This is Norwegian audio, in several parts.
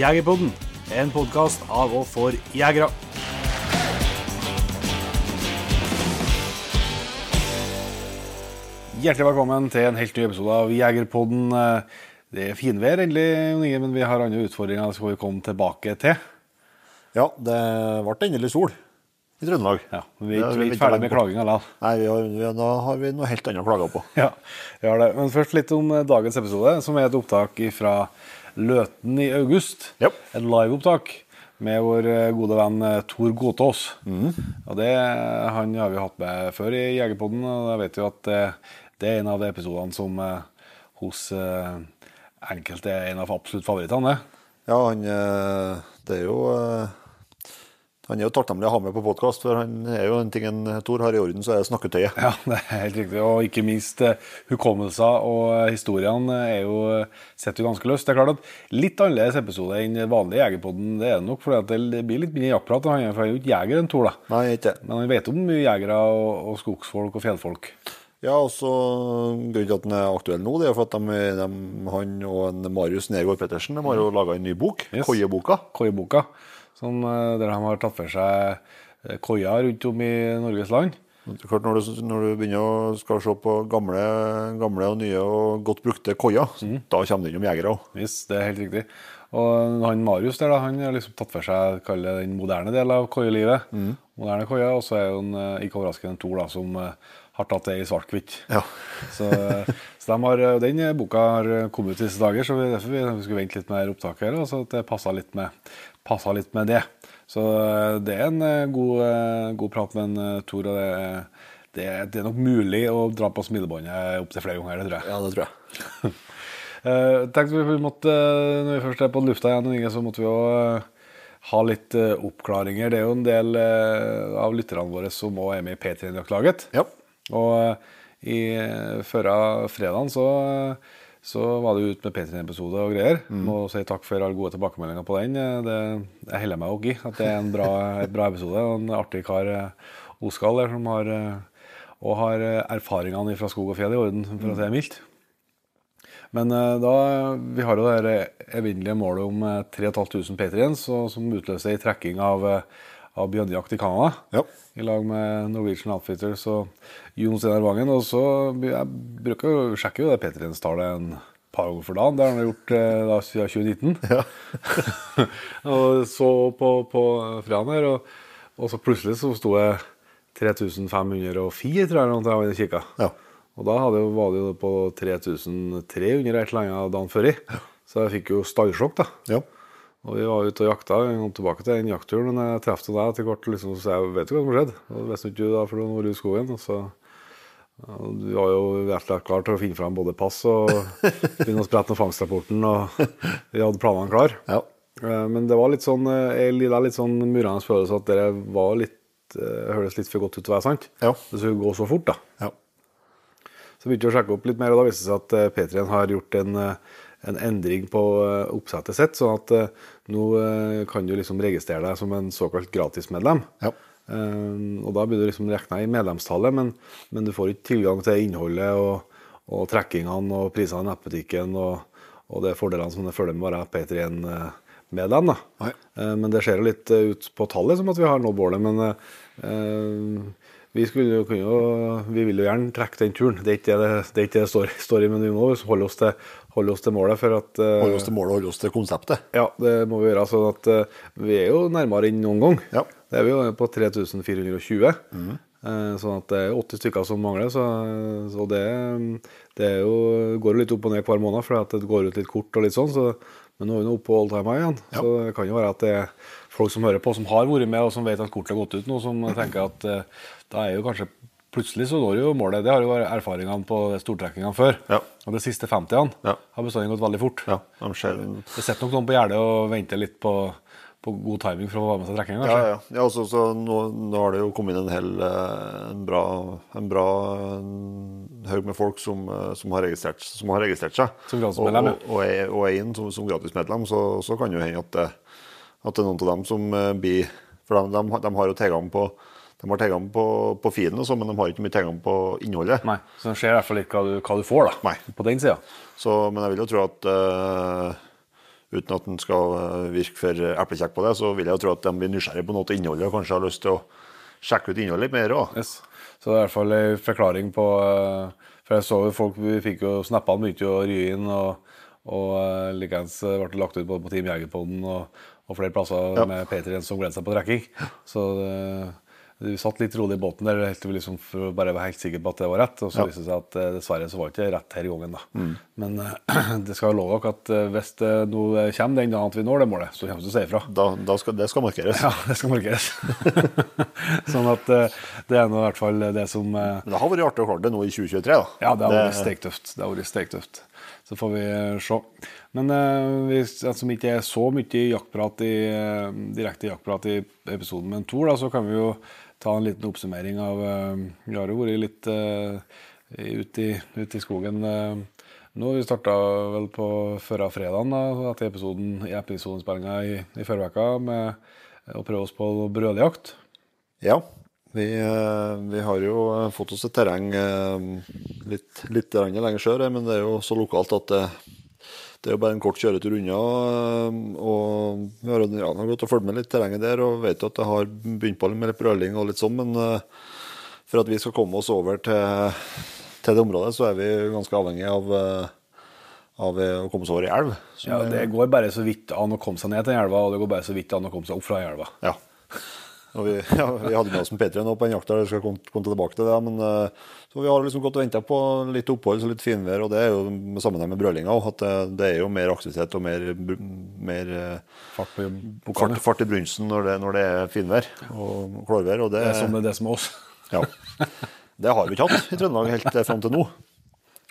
Jegerpodden, en podkast av og for jegere. Hjertelig velkommen til en helt ny episode av Jegerpodden. Det er finvær endelig, Jon Inge, men vi har andre utfordringer som vi komme tilbake til. Ja, det ble endelig sol i Trøndelag. Ja, Vi er ikke- er ikke ferdig med klaginga likevel. Nei, vi har, vi, da har vi noe helt annet å klage på. Ja, vi har det. Men først litt om dagens episode, som er et opptak fra Løten i august. Yep. Et liveopptak med vår eh, gode venn eh, Tor Gåtås. Og det, Han har vi hatt med før i Jegerpodden, og jeg vet jo at det, det er en av de episodene som eh, hos eh, enkelte er en av absolutt favorittene. Ja, han eh, Det er jo eh, Han er jo takknemlig å ha med på podkast, for han er jo en ting en Tor har i orden, så er det snakketøyet. Ja, det er helt riktig. Og ikke minst eh, hukommelser og eh, historiene er jo eh, jo ganske løst. Det er klart at Litt annerledes episode enn vanlig Jegerpodden, det er det nok. For det blir litt mindre jaktprat. Han er jo ikke jeger, en Tor, da. Nei, ikke. Men han vet om mye jegere og, og skogsfolk og fjellfolk. Ja, og så Grunnen til at den er aktuell nå, det er for at de, de, han og en Marius Nergård Pettersen de har jo laga en ny bok, Yes. Koieboka. Som, eh, der de har tatt for seg eh, koier rundt om i Norges land. Klart når, du, når du begynner å skal se på gamle, gamle og nye og godt brukte koier, da kommer det innom jegere òg. Yes, det er helt riktig. Og han Marius der, da, han har liksom tatt for seg det den moderne delen av koielivet. Moderne koier, og så er jo en, eh, ikke overraskende en Tor da, som har tatt det i svart-hvitt. Ja. Så, så de har, den boka har kommet ut disse dager, så vi, derfor vi, vi skulle vente litt med opptaket her, så det passer litt med, passer litt med det. Så eh, det er en eh, god, eh, god prat med en Tor, og det, det, det er nok mulig å dra på smilebåndet opptil flere ganger, det tror jeg. ja, det tror jeg. Tenk vi måtte, Når vi først er på lufta igjen, så måtte vi jo ha litt oppklaringer. Det er jo en del av lytterne våre som òg er med i P3-jaktlaget. Ja. Og i førre fredagen så, så var det ut med P3-episode og greier. Må si takk for alle gode tilbakemeldinger på den. Det, jeg holder meg også i at det er en bra, bra episode. Og en artig kar, eh, Oskal, der, som har, eh, og har eh, erfaringene fra skog og fjell i orden, for å si det mildt. Men da, vi har jo det evinnelige målet om eh, 3500 patriens, og som utløser ei trekking av, av bjørnejakt i Canada. Ja. I lag med Norwegian Outfitters og Jon Steinar Vangen. Og så jeg bruker jo sjekker jo det patriens-tallet en par ganger for dagen. Det har han gjort eh, da siden 2019. Ja. og så på, på fredagen her, og, og så plutselig så sto jeg 3504, tror jeg, når jeg kikka. Ja. Og da hadde, var det jo på 3300 et eller annet dagen før i. Så jeg fikk jo stallsjokk, da. ja. Og vi var ute og jakta. Jeg kom tilbake til den jaktturen, men jeg traff deg etter hvert. Liksom, så jeg vet jo hva som skjedde. Og visste ikke du da, for du var ute i skogen. Og så ja, Du var jo rett og slett klar til å finne fram både pass og begynne å sprette noen fangstrapporten. Og vi hadde planene klar. Ja. Eh, Men det var litt sånn eh, jeg lida litt sånn murende følelse at det var litt eh, hørtes litt for godt ut til å være sant. Ja. Det skulle gå så fort, da. ja. Så begynte jeg å sjekke opp litt mer, og da viste det seg at eh, P3 har gjort en, en endring på eh, oppsettet sitt. sånn at eh, nå eh, kan du liksom registrere deg som en såkalt gratismedlem. Ja. Og da blir du liksom regna i medlemstallet, men, men du får ikke tilgang til innholdet og, og trekkingene og prisene i nettbutikken og, og de fordelene som det følger med å være P3-medlem. da. Nei. Eh, Men det ser jo litt ut på tallet som at vi har nådd målet. Men eh, vi, skulle jo, kunne jo, vi vil jo gjerne trekke den turen. Det er ikke det det, er ikke det det står, står i, men vi må holde oss til, holde oss til målet. For at, Uh, Holde oss til målet og holde oss til konseptet. ja, det må vi gjøre. sånn at uh, Vi er jo nærmere enn noen gang. Ja. Det er vi jo på 3420. Eh, Sånn at det er 80 stykker som mangler. Så, så det, det er jo, går jo litt opp og ned hver måned, for at det går ut litt kort og litt sånn. Så, men nå er vi oppe på all time igjen. Så det kan jo være at det er folk som hører på, som har vært med, og som vet at kortet har gått ut nå, som tenker at eh, da er jo kanskje Plutselig så når jo målet. Det har jo vært erfaringene på stortrekkingene før. Ja. Og de siste 50-ene Ja. har bestandig gått veldig fort. Ja, de ser Det sitter nok noen på gjerdet og venter litt på, på god timing for å få være med seg trekkinga, Ja, ja. ja så nå, nå har det jo kommet inn en hel eh, en bra, en bra haug med folk som, eh, som, har registrert, som har registrert seg. Som gratismedlem, og, og, er, og er inn som, som gratismedlem, så, så kan jo hende at det, at det er noen av dem som eh, blir For de, de, de har jo tilgang på de har tilgang på, på filen, og så, men de har ikke mye tilgang på innholdet. Nei, Så det ser i hvert fall ikke hva du, hva du får da, Nei. på den sida. Men jeg vil jo tro at uh, uten at en skal eh, virke for eplekjekk på det, så vil jeg jo tro at de blir nysgjerrige på noe av innholdet og kanskje har lyst til å sjekke ut innholdet litt mer òg. Yes. Så det er i hvert fall en forklaring på uh, For jeg så jo folk Vi fikk jo snappa mye ry inn, og, og uh, likeens ble det lagt ut både på Team Jegerpoden og, og flere plasser Ja. med Peter Jens som gleder seg på trekking. Så det, vi satt litt rolig i båten der helt liksom for å bare være helt sikre på at det var rett. Og så Ja. viste det seg at eh, dessverre så var det ikke rett i gangen. da. Mm. Men uh, det skal jo love dere at eh, hvis det nå kommer den dagen at vi når det målet, så kommer vi til å si ifra. Da, da skal, det skal markeres. Ja, det skal markeres. sånn at uh, det er nå i hvert fall det som uh, det har vært artig å klare det nå i 2023, da. Ja, det har vært stektøft. Det har vært stektøft. Så får vi se. Men eh, hvis altså, ikke er så mye jaktprat i, direkte jaktprat i episoden med en Tor, da, så kan vi jo ta en liten oppsummering av eh, Vi har jo vært litt uh, ute i, ut i skogen eh, nå. Vi starta vel på før av fredagen da, etter episoden, i episodespillinga i, i forrige uke med å prøve oss på brødjakt. Ja. Vi, eh, vi har jo eh, fått oss et terreng eh, litt, litt lenger sør, eh, men det er jo så lokalt at det, det er jo bare en kort kjøretur unna. Og vi har, ja, har gått og fulgt med litt terrenget der og vet jo at det har begynt på med litt brøling og litt sånn, men eh, for at vi skal komme oss over til, til det området, så er vi ganske avhengig av, eh, av eh, å komme oss over i elv. Ja, Det går bare så vidt an å komme seg ned til elva, og det går bare så vidt an å komme seg opp fra elva. Ja. Og vi, ja, vi hadde med oss en P3 nå på en jakt der, jeg skal komme, komme tilbake til det. Men, eh, så vi har liksom gått og venta på litt opphold og litt finvær, og det er jo med sammenheng med brølinga òg. At det, det er jo mer aktivitet og mer, mer eh, Fart på fart, fart i brunsten når det, når det er finvær og klårvær. Og det, Det er som det som er oss. ja. det har vi ikke hatt i Trøndelag helt eh, fram til nå.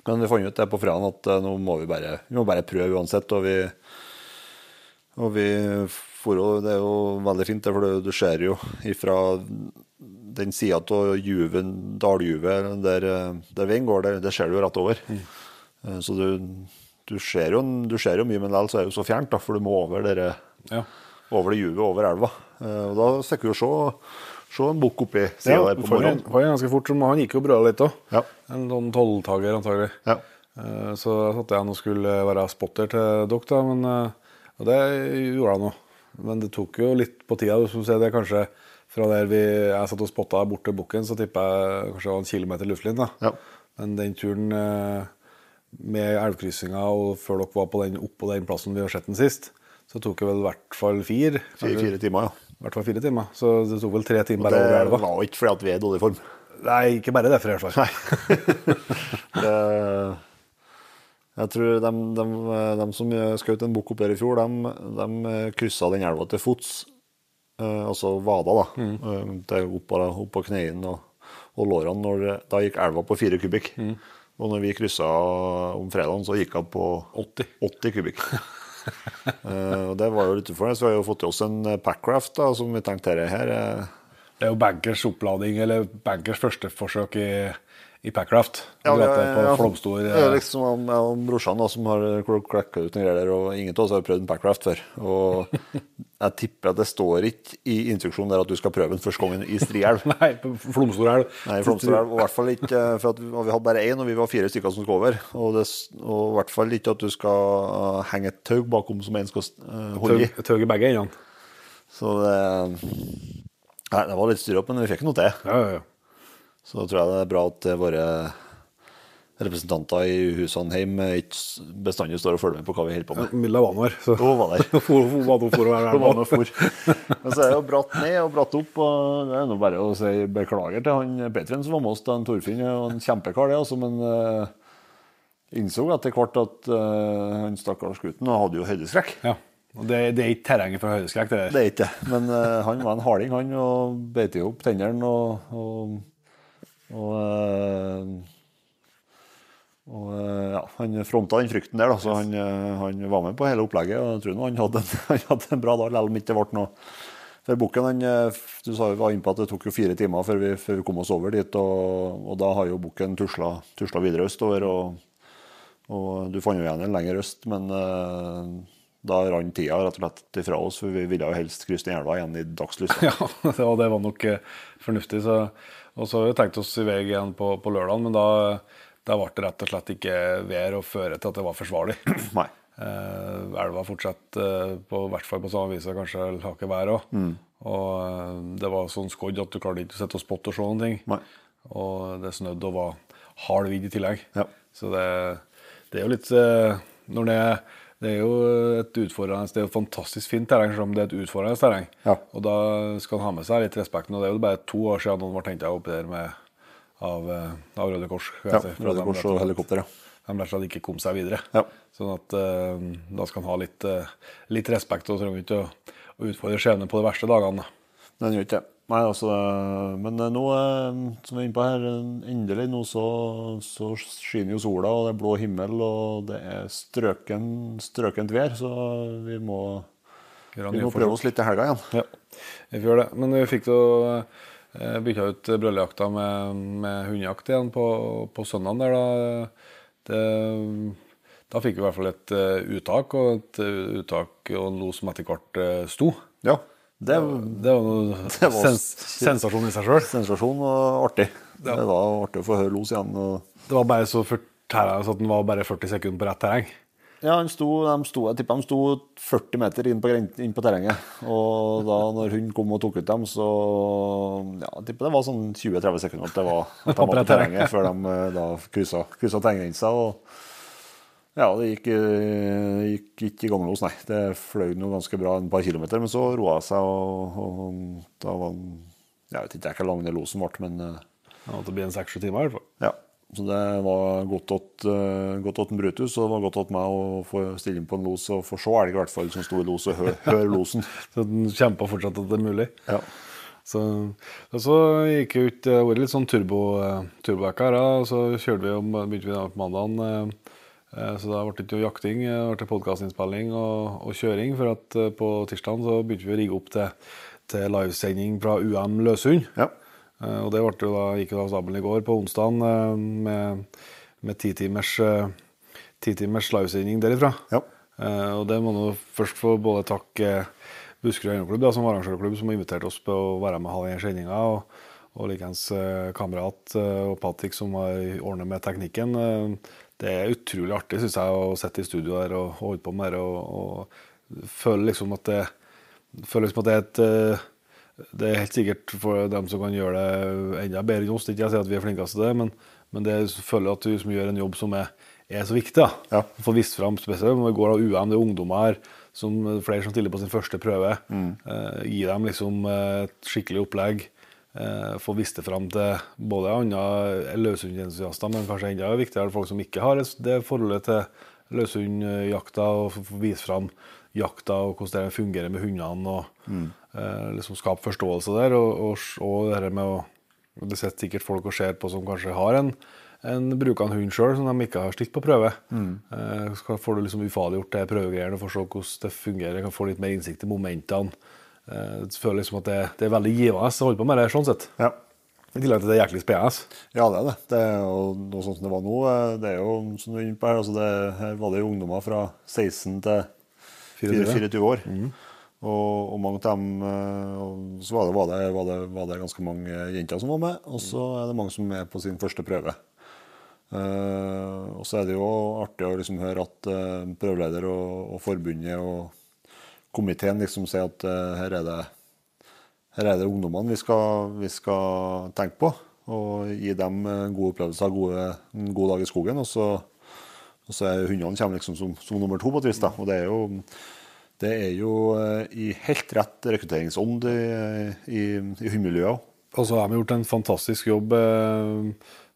Men vi fant ut det på fredag at eh, nå må vi bare, vi må bare prøve uansett. Og vi, og vi for, Det er jo veldig fint, for du, du ser jo ifra den sida av Juven, daljuvet der, eh, der veien går, der, der ser du jo rett over. Mm. Så du, du, ser jo, du ser jo mye, men likevel så er det jo så fjernt, da, for du må over, dere, Ja. over det juvet, over elva. Eh, Og da fikk vi jo se, se en bukk oppi sida Ja, der på morgenen. en- får en ganske fort, som han gikk jo brøla litt òg. Ja. En sånn tolvtager antagelig. Ja. Eh, Så da satt jeg og skulle være spotter til dere, da, men, eh, og det gjorde han nå. Men det tok jo litt på tida. Som du sier, det kanskje fra der vi, jeg satt og spotta bort til bukken, så tippa jeg kanskje det var en kilometer luftlinje. Ja. Men den turen eh, med elvkryssinga og før dere var på den, oppå den plassen vi har sett den sist, så tok det vel i hvert fall fire. Fire, fire timer, ja. I hvert fall fire timer. Så det tok vel tre timer over bare over det var ikke fordi at vi er i dårlig form. Nei, ikke bare derfor i hvert fall. Det, jeg tror de, de, de som skjøt en bukk opp her i fjor, de, de kryssa den elva til fots. Eh, altså vada, da. Mm. til opp, på- opp på knærne og, og lårene. Når, da gikk elva på fire kubikk. Og når vi kryssa om fredagen, så gikk hun på 80. 80 kubikk. Eh, og det var jo litt utenfor. Så vi har jo fått til oss en eh, Packraft da, som vi tenkte her, her eh, Det er jo bankers opplading, eller bankers første forsøk i, i Packraft. Ja, Du vet det, på ja. Flomstor. Er liksom han- jeg og brorsan da, som har klekka ut noen greier der, og ingen av oss har prøvd en Packraft før. Og jeg tipper at det står ikke i instruksjonen der at du skal prøve den første gangen i Strielv. Nei, Flomstor elv. Nei, i elv, og i hvert fall ikke eh, for vi, vi hadde bare én, og vi var fire stykker som skulle over. Og, det, og i hvert fall ikke at du skal eh, henge et tau bakom som en skal eh, holde i. Tau i begge endene. Så det Nei, det var litt styr opp, men vi fikk noe til. Ja, ja, ja. Så da tror jeg det er bra at eh, våre representanter i Husanheim ikke s- bestandig står og følger med på hva vi holder på med. Milla var nå her. Så Hun var der. Hun var for, for, å være for. Men så er det jo bratt ned og bratt opp. og Det er nå bare å si beklager til han Petrien som var med oss. da, Torfinn en kjempekar, det, altså, men uh, innså etter hvert at uh, han stakkars gutten hadde jo høydeskrekk. Ja. Og det, det er ikke terrenget for høydeskrekk, det der. Det er ikke det. Men uh, han var en harding, han, og beit jo opp tennene og, og, og, eh, og eh, ja, Han fronta den frykten der, da, så han, eh, han var med på hele opplegget. og Jeg tror han hadde en, han hadde en bra dag, selv om det ikke ble noe for bukken. Han, du sa vi var inne på at det tok jo fire timer før vi, før vi kom oss over dit, og, og da har jo bukken tusla, tusla videre østover. og og du fant jo igjen en lenger øst, men uh, da rant tida rett og slett ifra oss, for vi ville jo helst krysse den elva igjen i dagslys. Ja, var, det var nok fornuftig. Så, og så har vi tenkt oss i vei igjen på, på lørdag, men da, da ble det rett og slett ikke vær å føre til at det var forsvarlig. Nei. Eh, elva fortsetter eh, på hvert fall på samme vis, kanskje hakket vær òg. Mm. Og eh, det var sånn skodd at du klarte ikke å sitte og spotte og se noen ting. Nei. Og det snødde og var hard vind i tillegg. Ja. Så det, det er jo litt eh, Når det er det er jo et utfordrende, det er jo fantastisk fint terreng, selv om det er et utfordrende terreng. Ja. Og da skal han ha med seg litt respekten. Og det er jo bare to år siden noen ble henta oppi der med, av, eh, av Røde Kors. ja. Røde Kors og helikopter, ja. De rett og slett ikke kom seg videre. Ja. Sånn at uh, da skal han ha litt, uh, litt respekt og trenger ikke å, å utfordre skjebnen på de verste dagene. da. Den gjør ikke det. Nei, altså, men eh, nå, eh, som vi er inne på her, endelig nå så, så skinner jo sola, og det er blå himmel, og det er strøken, strøkent vær, så vi må, vi må prøve oss litt i helga igjen. Ja, vi får gjøre det. Men vi fikk jo eh, bytta ut brøllejakta med, med hundejakt igjen på, på søndagen der, da. Det, da fikk vi i hvert fall et uttak, og et uttak og en los som etter hvert sto. Ja, det Det var noe Det var- sens, sensasjon i seg sjøl. sensasjon og artig. Ja. Det var artig å få høre los igjen. Og... Det var bare så fortæra at den var bare 40 sekunder på rett terreng. Ja, sto, de sto, jeg tipper de sto 40 meter inn på, inn på terrenget. Og da når hun kom og tok ut dem, så ja, jeg tipper det var sånn 20-30 sekunder at det var at de var på terrenget før de eh, da kryssa, kryssa terrenggrensa. Og ja, det gikk, eh, gikk ikke i gangelos, nei. Det fløy noe ganske bra en par kilometer, men så roa det seg, og, og da var den Jeg vet ikke hvor lang den losen ble, men eh, Det måtte bli en seks-sju timer. i hvert fall. ja. Så det var godt åt, uh, godt åt en Brutus, og det var godt åt meg å få stille inn på en los og få se elg, i hvert fall, som sto i los, og høre hør losen. Så den kjempa fortsatt at det er mulig. Ja. Så, og så gikk jeg ut Det litt sånn turbo, eh, her. og Så kjørte vi om, begynte vi på mandagen. Eh, Så da ble det ikke jakting, eh, det ble podkastinnspilling og, og kjøring. For at eh, på tirsdag så begynte vi å rigge opp til, til livesending fra UM Løsund. ja. Og det jo da, gikk jo av stabelen i går på onsdagen eh, med, med ti timers, eh, ti timers livesending derifra. Ja. Og det må nå først få både takke Buskerud da, som arrangørklubb, som har invitert oss på å være med og ha denne sendinga. Og, og likeens eh, kamerat eh, og Patrick, som har ordna med teknikken. Eh, det er utrolig artig, syns jeg, å sitte i studio der og holde på med det. Og, og føle liksom at det føler liksom at det er et eh, det er helt sikkert for dem som kan gjøre det enda bedre enn oss. Ikke jeg sier at vi er flinkest til det, men, men det er føler at du som gjør en jobb som er, er så viktig. da. Ja. Få vist fram spesielt når vi går av UM, det er ungdommer her, som, flere som stiller på sin første prøve. Eh, gi dem liksom eh, et skikkelig opplegg. Eh, få vist det fram til både andre løshundentusiaster, men kanskje enda viktigere folk som ikke har det forholdet til løshundjakta, og få vist fram jakta og hvordan det fungerer med hundene. og eh, liksom Skape forståelse der. Og, og, og det her med å Det sitter sikkert folk og ser på som kanskje har en, en bruker en hund sjøl, som de ikke har stilt på prøve. Eh, så får du liksom ufarliggjort det prøvegreiene og får se hvordan det fungerer. Kan få litt mer innsikt i momentene. Eh, jeg føler liksom at det, det er veldig givende å holde på med det sånn sett. Ja. I tillegg til det er jæklig spennende. ja, det er det. det er jo noe sånt som det var nå. eh, Det er jo, som du er inne på her, altså det, her var det jo ungdommer fra 16 til 24. 24 år. Og, og mange av dem eh, og Så var det, var, det, var, det, var det ganske mange jenter som var med, og så er det mange som er på sin første prøve. Uh, og så er det jo artig å liksom høre at uh, prøveleder og, og forbundet og komiteen liksom sier at eh, her er det her er det ungdommene vi skal, vi skal tenke på. Og gi dem eh, gode opplevelser, gode, en god dag i skogen. Og så, og så er hundene kommer liksom som, som nummer to på et vis. da. Og det er jo, det er jo eh, i helt rett rekrutteringsånd i, i, i hundemiljøet òg. Og så har vi gjort en fantastisk jobb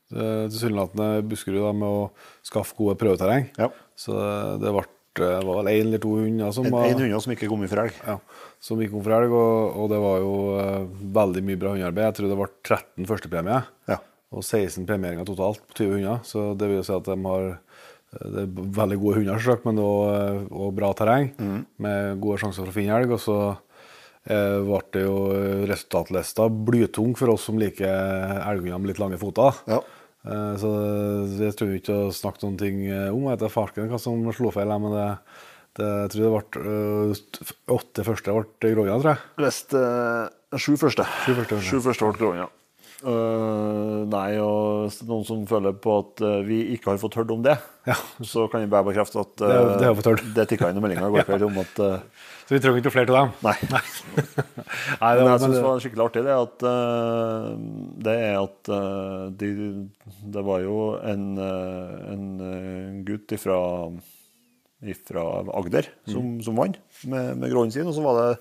tilsynelatende Buskerud da, med å skaffe gode prøveterreng. Ja. Så det ble, var vel én eller to hunder som En, var- en hund som ikke kom i for elg. ja, som ikke kom for elg, og, og det var jo uh, veldig mye bra hundearbeid. Jeg tror det ble 13 førstepremie Ja. og 16 premieringer totalt på 20 hunder. Så det vil jo si at de har eh, det er veldig gode hunder, selvsagt, men òg bra terreng med gode sjanser for å finne elg. Og så eh, ble det jo eh, resultatlista blytung for oss som liker elghunder med litt lange føtter. Ja. Eh, Så det tror vi ikke å snakke noen ting eh, om. Jeg vet ikke farsken hva som slo feil, men det, det, jeg tror det ble eh, åtte første ble gråhjunger, tror jeg. Eh, sju første. Sju første. Sju første ble gråhund, Øh, nei, og er noen som føler på at uh, vi ikke har fått hørt om det, Ja. så kan vi bare bekrefte at Det øh, det fått hørt. det tikka inn noen meldinger i går kveld om at Så vi trenger ikke flere til dem. Nei. Nei, det Men jeg syns det var skikkelig artig, det at Det er at de, Det var jo en, en gutt ifra, ifra Agder som, som vant med, med gråen sin, og så var det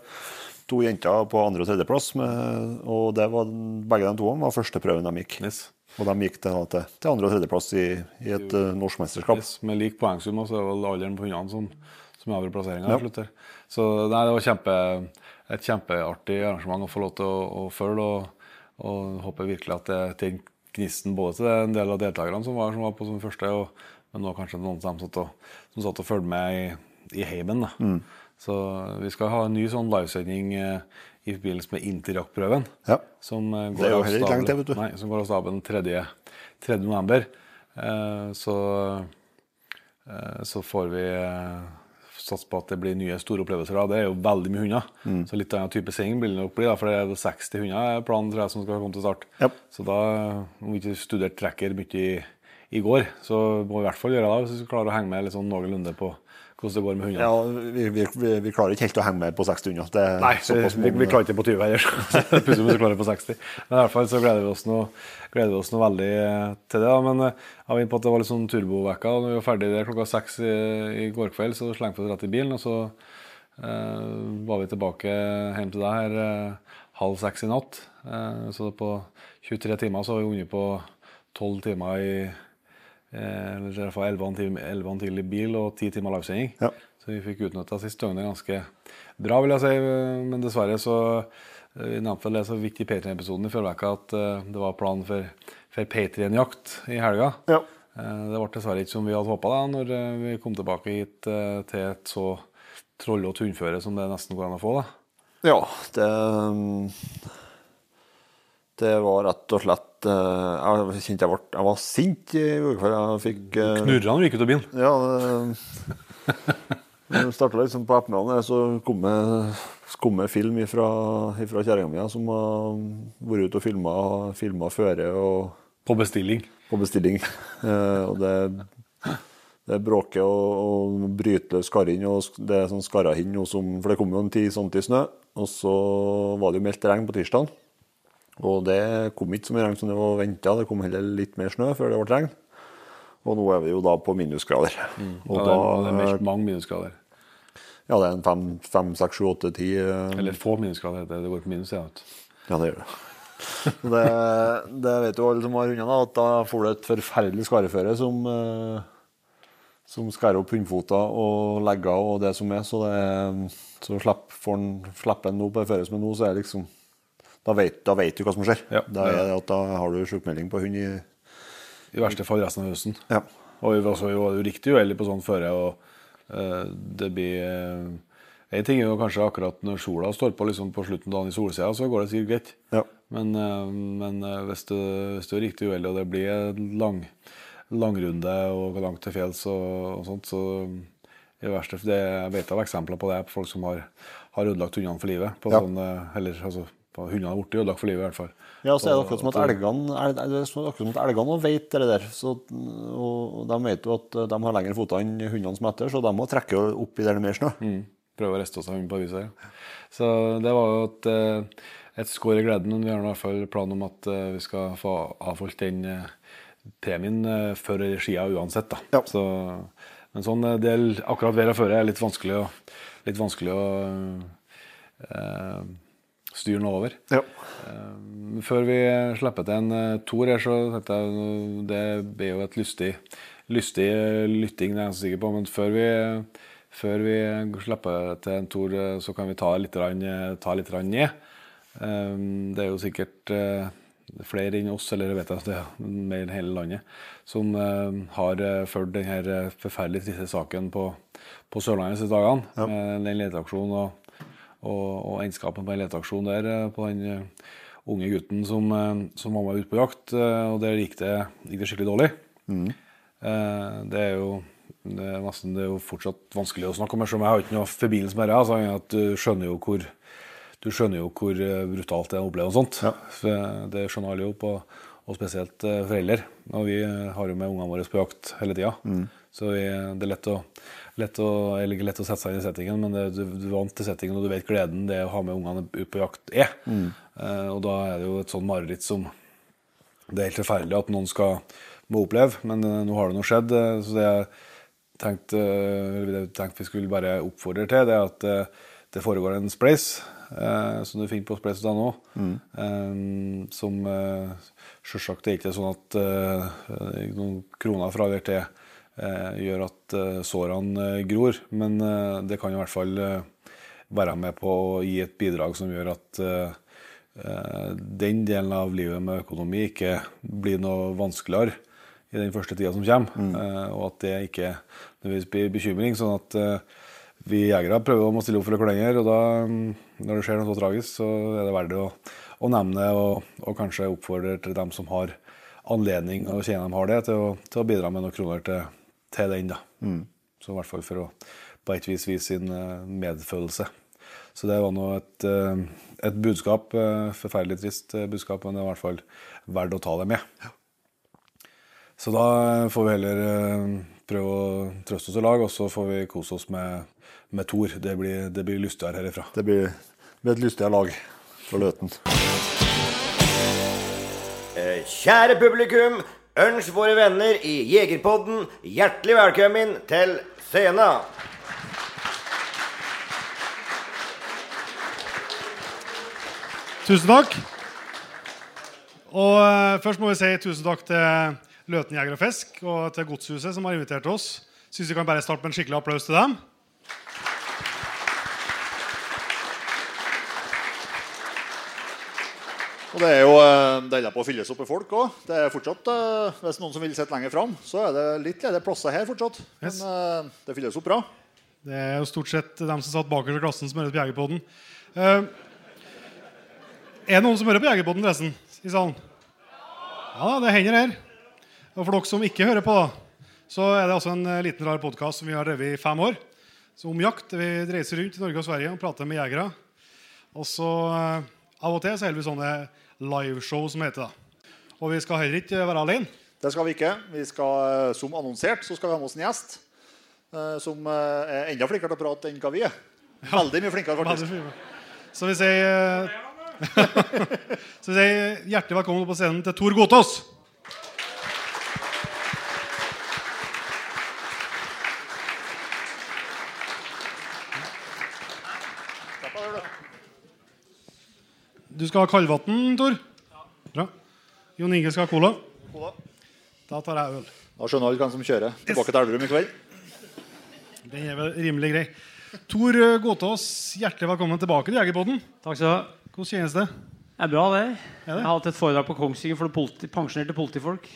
to jenter på andre- og tredjeplass. Og det var begge de to var første prøven de gikk. yes. Og de gikk til, til, til andre- og tredjeplass i, i et uh, norsk mesterskap. Yes, med lik poengsum, så er vel alderen på hundene som, som avgjør plasseringa. Ja. Så nei, det var kjempe, et kjempeartig arrangement å få lov til å, å følge. Og, og håper virkelig at det til gnisten både til en del av deltakerne som var, som var på som første, og, men også kanskje noen som satt og, som satt og fulgte med i, i heimen. da. Mm. Så vi skal ha en ny sånn livesending eh, i forbindelse med Interrack-prøven. Ja. Som går av heller ikke lang tid, vet du. Nei, som går av staben 3. 3. november. Eh, så, eh, så får vi eh, satse på at det blir nye store opplevelser. Da. Det er jo veldig mye hunder. Mm. Så litt annen type sending blir det nok bli, da, for det er jo 60 hunder er planen tror jeg, som skal komme til start. Ja. Så da, om vi ikke studerte tracker mye i, i går, så må vi i hvert fall gjøre det hvis vi klarer å henge med litt sånn noenlunde på hvordan det går med hundene. Ja, vi, vi, vi, vi klarer ikke helt å henge med på 60 unna. Det er Nei, vi, vi klarer ikke på 20 heller. Plutselig vi klarer på 60. Men i hvert fall så gleder vi oss noe, gleder vi oss noe veldig eh, til det. da. Men eh, jeg var inne på at det var litt sånn turbovekka. Når vi var ferdig der klokka seks i, i går kveld, så slengte vi oss rett i bilen. Og så eh, var vi tilbake hjem til deg her eh, halv seks i natt. Eh, så på 23 timer så var vi under på 12 timer i eller i hvert fall 11 timer, 11 timer i bil og 10 timer livesending. Ja. Så vi fikk utnytta siste døgnet ganske bra, vil jeg si. Men dessverre så eh, Vi nevnte vel det så viktig i Patrion-episoden i forrige uke at eh, det var planen for, for Patrion-jakt i helga. Ja. Eh, Det ble dessverre ikke som vi hadde håpa når eh, vi kom tilbake hit eh, til et så trollete hundeføre som det nesten går an å få. da. Ja, det Det var rett og slett eh, Jeg kjente jeg, ble, jeg var sint i går kveld. Jeg fikk eh, Knurra når du gikk ut av bilen. Ja, det, det starta liksom på ettermiddagen, så kom det, kom film fra, kjerringa mi som har vært ute og filma, filma føre og På bestilling. på bestilling. Eh, og det, det bråker og, og bryter løs karene. og det er sånn skarrahinn, som For det kom jo en 10 cm snø, og så var det jo meldt regn på tirsdag. Og det kom ikke så mye regn som det var venta, det kom heller litt mer snø før det ble regn. Og nå er vi jo da på minusgrader. Og Ja, det, da, er- det er meldt mange minusgrader. ja, det er en fem, fem seks, sju, åtte, ti eh, Eller få minusgrader. heter Det Det går på minus. Ja. Ja, det gjør det. Det, det vet jo alle som har hunder, at da får du et forferdelig skareføre som, eh, som skærer opp hundfoter og legger og det som er. Så, det, så slipper han opp det føret som er nå, så er det liksom Da vet, da vet du hva som skjer. Ja. Da, er da har du sjukmelding på hund i I verste fall resten av høsten. Ja. Og vi var jo riktig uheldige på sånn føre, og uh, det blir uh, En ting er jo kanskje akkurat når sola står på liksom på slutten av dagen i solsida, så går det sikkert greit. Ja. Men, uh, men eh, hvis, du, hvis du er riktig uheldig, og det blir lang, langrunde og langt til fjells og, og sånt, så i verste det, Jeg vet av eksempler på det, på folk som har, har ødelagt hundene for livet. På Ja. sånn, eh, eller altså, hundene har blitt ødelagt for livet, i hvert fall. Ja, så er det akkurat som at Og- elgene elgene vet det der. Så, og de vet jo at de har lengre føtter enn hundene som er etter, så de må trekke opp i der det er mer snø. Mm. Prøve å riste oss av hund på viset, Ja. Så det var jo et, eh, et skår i gleden. Men vi har i hvert fall plan om at eh, vi skal få avholdt den eh, premien eh, før regia uansett. da. Ja. Så, men sånn del akkurat været før er litt vanskelig å, litt vanskelig å eh, styre noe over. Ja. Eh, Før vi slipper til en tor, toer her, så tenkte jeg eh, det blir jo et lystig, lystig eh, lytting, det er jeg sikker på. Men før vi, før vi slipper til en toer, eh, så kan vi ta litt, eh, ta litt ned. Eh, Det er jo sikkert eh, flere enn oss, eller jeg vet at det er mer enn hele landet, som eh, har eh, fulgt denne forferdelig triste saken på, på Sørlandet disse dagene. Med den leteaksjonen og, og, og egenskapen på en leteaksjon der, eh, på den eh, unge gutten som, eh, som var med ut på jakt, og der gikk det, gikk det skikkelig dårlig. Mm. Det er jo det er, nesten, det er jo fortsatt vanskelig å snakke om, selv om jeg har ikke noe forbindelse med det. Altså, at du skjønner jo hvor du skjønner jo hvor brutalt det er å oppleve noe sånt. Ja. Det skjønner alle jo, på, og spesielt eh, foreldre. Og vi eh, har jo med ungene våre på jakt hele tida. Så vi, det er lett å, lett å, eller lett å sette seg inn i settingen, men det, du, du er vant til settingen, og du vet gleden det å ha med ungene ut på jakt er. Eh, og da er det jo et sånn mareritt som Det er helt forferdelig at noen skal må oppleve, men eh, nå har det nå skjedd. så det jeg tenkte, tenkte vi skulle bare oppfordre til, det er at det foregår en spleis eh, som du finner på spleis.no, eh, som eh, selvsagt er ikke sånn at eh, noen kroner fra VRT eh, gjør at eh, sårene gror, men det kan i hvert fall være med på å gi et bidrag som gjør at den delen av livet med økonomi ikke blir noe vanskeligere i den første tida som kommer, eh, og at det ikke nødvendigvis blir bekymring. sånn at vi jegere prøver å stille opp for hverandre, og da, mm, når det skjer noe så tragisk, så er det verdt å, å nevne og, og kanskje oppfordre til dem som har anledning, og kjenner de har det, til å, til å bidra med noen kroner til, til den. da. Så i hvert fall for å på et vis vise sin eh, medfølelse. Så det var nå et, eh, et budskap, eh, forferdelig trist budskap, men det er i hvert fall verdt å ta det med. Så da får vi heller prøve å trøste oss i lag, og så får vi kose oss med, med Thor. Det blir, det blir lystigere herifra. Det blir, det blir et lystigere lag for Løten. Eh, Kjære publikum, ønsk våre venner i Jegerpodden hjertelig velkommen til scenen. Tusen takk. Og eh, Først må vi si tusen takk til Løten Jeger og Fisk og til Godshuset som har invitert oss. Syns vi kan bare starte med en skikkelig applaus til dem. Og det er jo eh, deilig på å fylles opp med folk òg. Det er fortsatt, eh, Hvis noen som vil sitte lenger fram, så er det litt ledige plasser her fortsatt. Yes. Men eh, det fylles opp bra. Det er jo stort sett dem som satt bakerst i klassen, som hører på Jegerpodden. Eh, er det noen som hører på Jegerpodden, forresten? I salen? Ja, det hender her. Og for dere som ikke hører på, så er det altså en liten rar podkast som vi har drevet i fem år. Så om jakt. Vi reiser rundt i Norge og Sverige og prater med jegere. Og så av og til så holder vi sånne liveshow, som heter. det. Og vi skal heller ikke være alene. Det skal vi ikke. Vi skal, eh, Som annonsert så skal vi ha med oss en gjest eh, som eh, er enda flinkere til å prate enn hva vi er. Veldig mye flinkere, faktisk. Så vi sier Så vi sier hjertelig velkommen på scenen til Tor Gotaas. Du skal ha kaldvann, Tor? Ja. Bra. Jon Inge skal ha cola. cola. Da tar jeg øl. Da skjønner alle hvem som kjører tilbake til Elverum i kveld. Den er vel rimelig grei. Tor Gåtås, hjertelig velkommen tilbake til Jegerpodden. Takk skal du ha. Hvordan kjennes det? Det er bra, det. det? Jeg har hatt et foredrag på Kongsvinger for politi pensjonerte politifolk.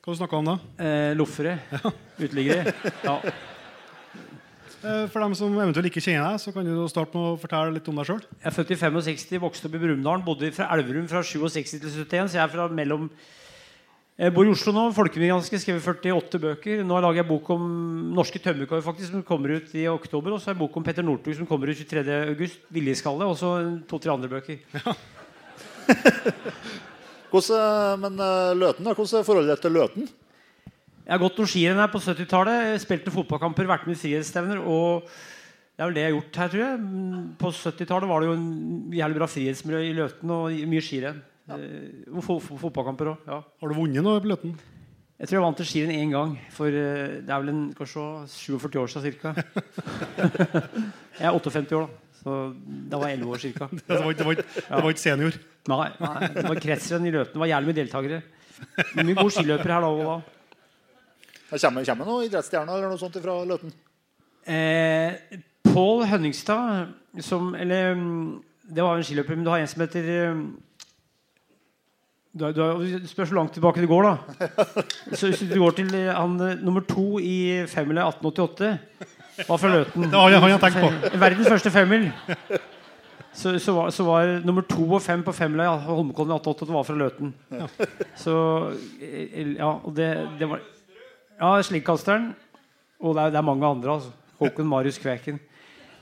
Hva du snakka om da? Eh, loffere. Uteliggere. Ja. Eh, For dem som eventuelt ikke kjenner deg, så kan du starte med å fortelle litt om deg sjøl. Jeg er født i 65, vokste opp i Brumunddal. Bodde fra Elverum fra 67 til 71, så jeg er fra mellom jeg bor i Oslo nå. Folkemedianske, skrevet 48 bøker. Nå lager jeg bok om norske tømmerkår, faktisk, som kommer ut i oktober. Og så har jeg bok om Petter Northug, som kommer ut 23. august. Viljeskalle. Og så to-tre andre bøker. Hvordan, eh, men eh, Løten, da? Hvordan er forholdet ditt til Løten? Jeg har gått noen skirenn her på 70-tallet. Spilt noen fotballkamper, vært med i frihetsstevner. Og det er vel det jeg har gjort her, tror jeg. På 70-tallet var det jo en jævlig bra frihetsmiljø i Løten og mye skirenn. Ja. fo fotballkamper òg. Ja. Har du vunnet noe på Løten? Jeg tror jeg vant til skirenn én gang. For eh, det er vel en, kanskje 47 år siden ca. jeg er 58 år, da. Så da var jeg 11 år ca. Det det var, ikke- det var ikke senior. Nei, nei, det var kretsrenn i Løten. Det var jævlig mye deltakere. Mye gode skiløpere her da òg. da. Det kommer, kommer noen idrettsstjerner eller noe sånt fra Løten? Eh, Pål Hønningstad som, eller, mm, Det var en skiløper, men du har en som heter eh, du, har- du, har- Det spørs hvor langt tilbake du går, da. Så Hvis du går til eh, han eh, nummer to i femmila 1888, var fra Løten. Det har jeg- tenkt på. Verdens første femmil. Så, så, var, så var nummer to og fem på femmila i Holmenkollen i 1888 var fra Løten. Så eh, Ja, og det, det var Ja, Slikkasteren. Og det er, det er mange andre. altså Håkon Marius Kveken.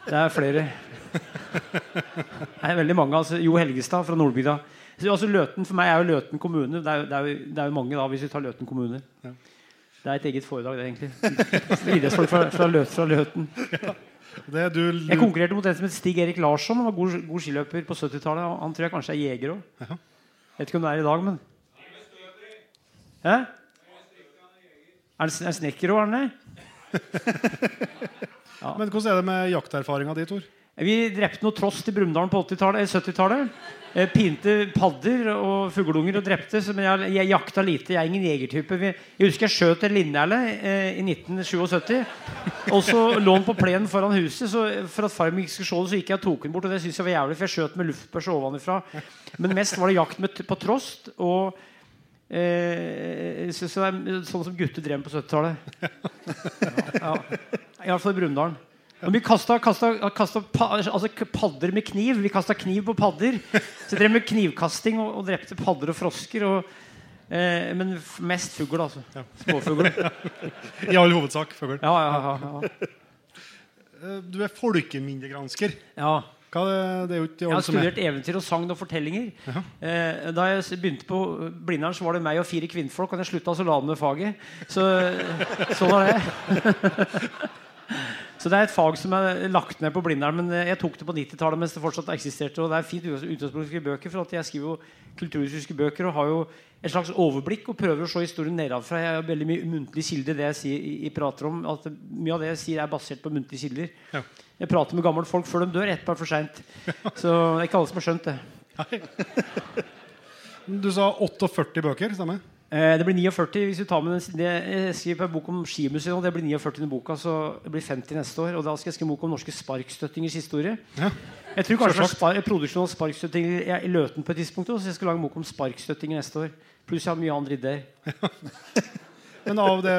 Det er flere. Det er veldig mange. Altså, jo Helgestad fra Nordbygda. Altså, Løten for meg er jo Løten kommune. Det er, det er, jo, det er jo mange da, hvis vi tar Løten kommune. Det er et eget foredrag, det, egentlig. Idrettsfolk fra, fra, løt, fra Løten. Det du, Jeg konkurrerte mot en som het Stig Erik Larsson. Han var god, god skiløper på 70-tallet. Han tror jeg kanskje er jeger òg. Vet ikke om det er i dag, men Hæ? Er det snekker òg, han det? Men hvordan er det med jakterfaringa di, Tor? Vi drepte noe tross til Brumunddal på 80-tallet, eh, 70-tallet. Eh, Pinte padder og fuglunger og drepte. Men jeg, jeg jakta lite. Jeg er ingen jegertype. Jeg husker jeg skjøt en linnæle eh, i 1977. Og så lå den på plenen foran huset. Så for at far min ikke skulle se det, så gikk jeg og tok den bort. Og det synes jeg var jævlig, for jeg skjøt med luftbørse ovenfra. Men mest var det jakt med, på trost. Og eh, så, så det er sånn som gutter drev med på 70-tallet. Ja. Iallfall i Brumunddal. Vi kasta, kasta, kasta pa, altså padder med kniv. Vi kasta kniv på padder. Så drev med knivkasting og, og drepte padder og frosker. Og, eh, men mest fugl, altså. Småfugl. I all hovedsak. Fugl. Ja, ja, ja, ja. Eh, Du er folkeminnegransker. ja. Det, det er Jeg har er. studert eventyr og sagn og fortellinger. Eh, da jeg begynte på Blindern, så var det meg og fire kvinnfolk. Og da jeg slutta, så la de ned faget. Så sånn var det. Så det er et fag som er lagt ned på Blindern. Men eh, jeg tok det på 90-tallet mens det fortsatt eksisterte. Og det er fint utgangspunkt bøker, for jeg skriver jo kulturhistoriske bøker og har jo et slags overblikk og prøver å se historien nedenfra. Jeg har veldig mye muntlige kilder. Det jeg sier, i, i prater om at Mye av det jeg sier, er basert på muntlige kilder. Ja. Jeg prater med gamle folk før de dør. Ett par for seint. Så det er ikke alle som har skjønt det. Du sa 48 bøker, stemmer? Eh, det blir 49 hvis du tar med den. Jeg skriver en bok om skimuseet, det blir 49 i boka Så det blir 50 neste år. Og da skal jeg skrive en bok om norske sparkstøttingers historie. Ja. Jeg tror kanskje spar produksjon av sparkstøttinger i- i Løten på et tidspunkt også, så jeg skal lage en bok om sparkstøttinger neste år. Pluss jeg har mye andre ideer. Men av det,